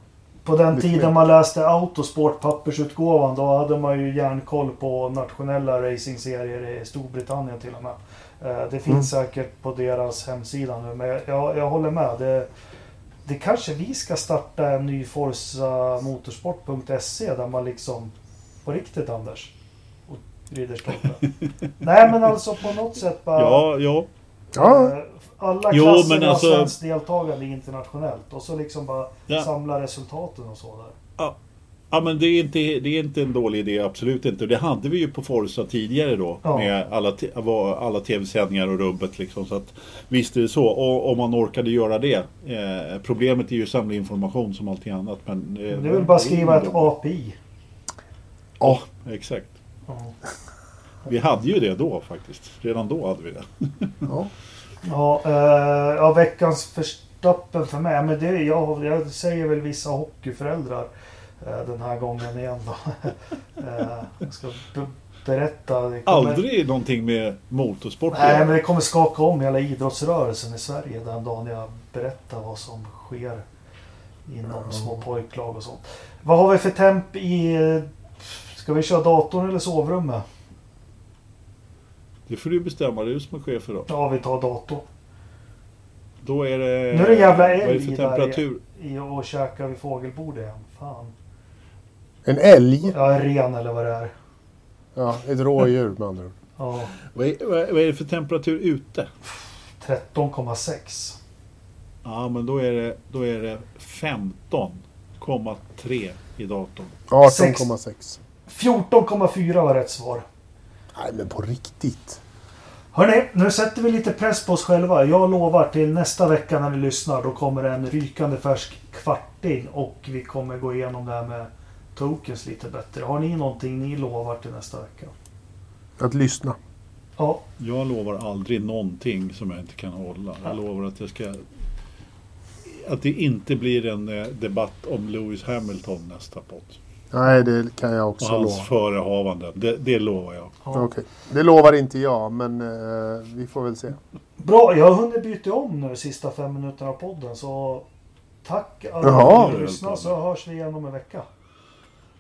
På den tiden man läste Autosport pappersutgåvan då hade man ju järnkoll på nationella racingserier i Storbritannien till och med. Eh, Det finns säkert på deras hemsida nu men jag, jag håller med. Det, det kanske vi ska starta en ny Forza Motorsport.se där man liksom på riktigt Anders och Ridderstolpe. [LAUGHS] Nej men alltså på något sätt bara Ja, ja. Ja, eh, alla Jo, klasser har alltså- svenskt deltagande internationellt och så liksom bara Ja. samla resultaten och så där. Ja, ja men det är, inte, det är inte en dålig idé, absolut inte. Det hade vi ju på Forza tidigare då. Ja. Med alla, alla tv-sändningar och rubbet liksom. Så att, visst är det så. Och, om man orkade göra det. Eh, problemet är ju att samla information som allting annat. Men, eh, Det är väl bara skriva ett API. Ja, exakt. Ja. Vi hade ju det då faktiskt. Redan då hade vi det. ja. Ja, eh, ja, veckans förstappen för mig. Men det, jag, jag säger väl vissa hockeyföräldrar eh, den här gången igen då. [LAUGHS] eh, jag ska be- berätta. Det kommer, Aldrig någonting med motorsport Nej, men det kommer skaka om hela idrottsrörelsen i Sverige den dagen jag berättar vad som sker inom små pojklag och sånt. Vad har vi för temp i... Ska vi köra datorn eller sovrummet? Det får du bestämma, du som är chef för då. Ja, vi tar datorn. Då är det... Nu är det jävla Vad är det älg för temperatur? I och käka vid fågelbordet igen. Fan. En älg. Ja, en ren eller vad det är. Ja, ett rådjur med andra ord. Ja, Vad är, vad är vad är det för temperatur ute? 13,6. Ja, men då är det, då är det 15,3 i datorn. 18,6. 14,4 var rätt svar. Nej, men på riktigt. Hörni, nu sätter vi lite press på oss själva. Jag lovar till nästa vecka när ni lyssnar. Då kommer det en rykande färsk kvarting. Och vi kommer gå igenom det här med tokens lite bättre. Har ni någonting ni lovar till nästa vecka? Att lyssna. Ja, Jag lovar aldrig någonting som jag inte kan hålla. Jag lovar att jag ska... Att det inte blir en eh, debatt om Lewis Hamilton nästa podd. Nej, det kan jag Och också hans lova. förehavanden. Det, det lovar jag. ja. Okej. Det lovar inte jag, men eh, vi får väl se. Bra, jag har hunnit byta om nu de sista fem minuterna av podden. Så tack alla ni lyssnar så hörs vi igen om en vecka.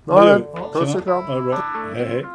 Ja, puss och kram. Ha det bra. Hej, hej.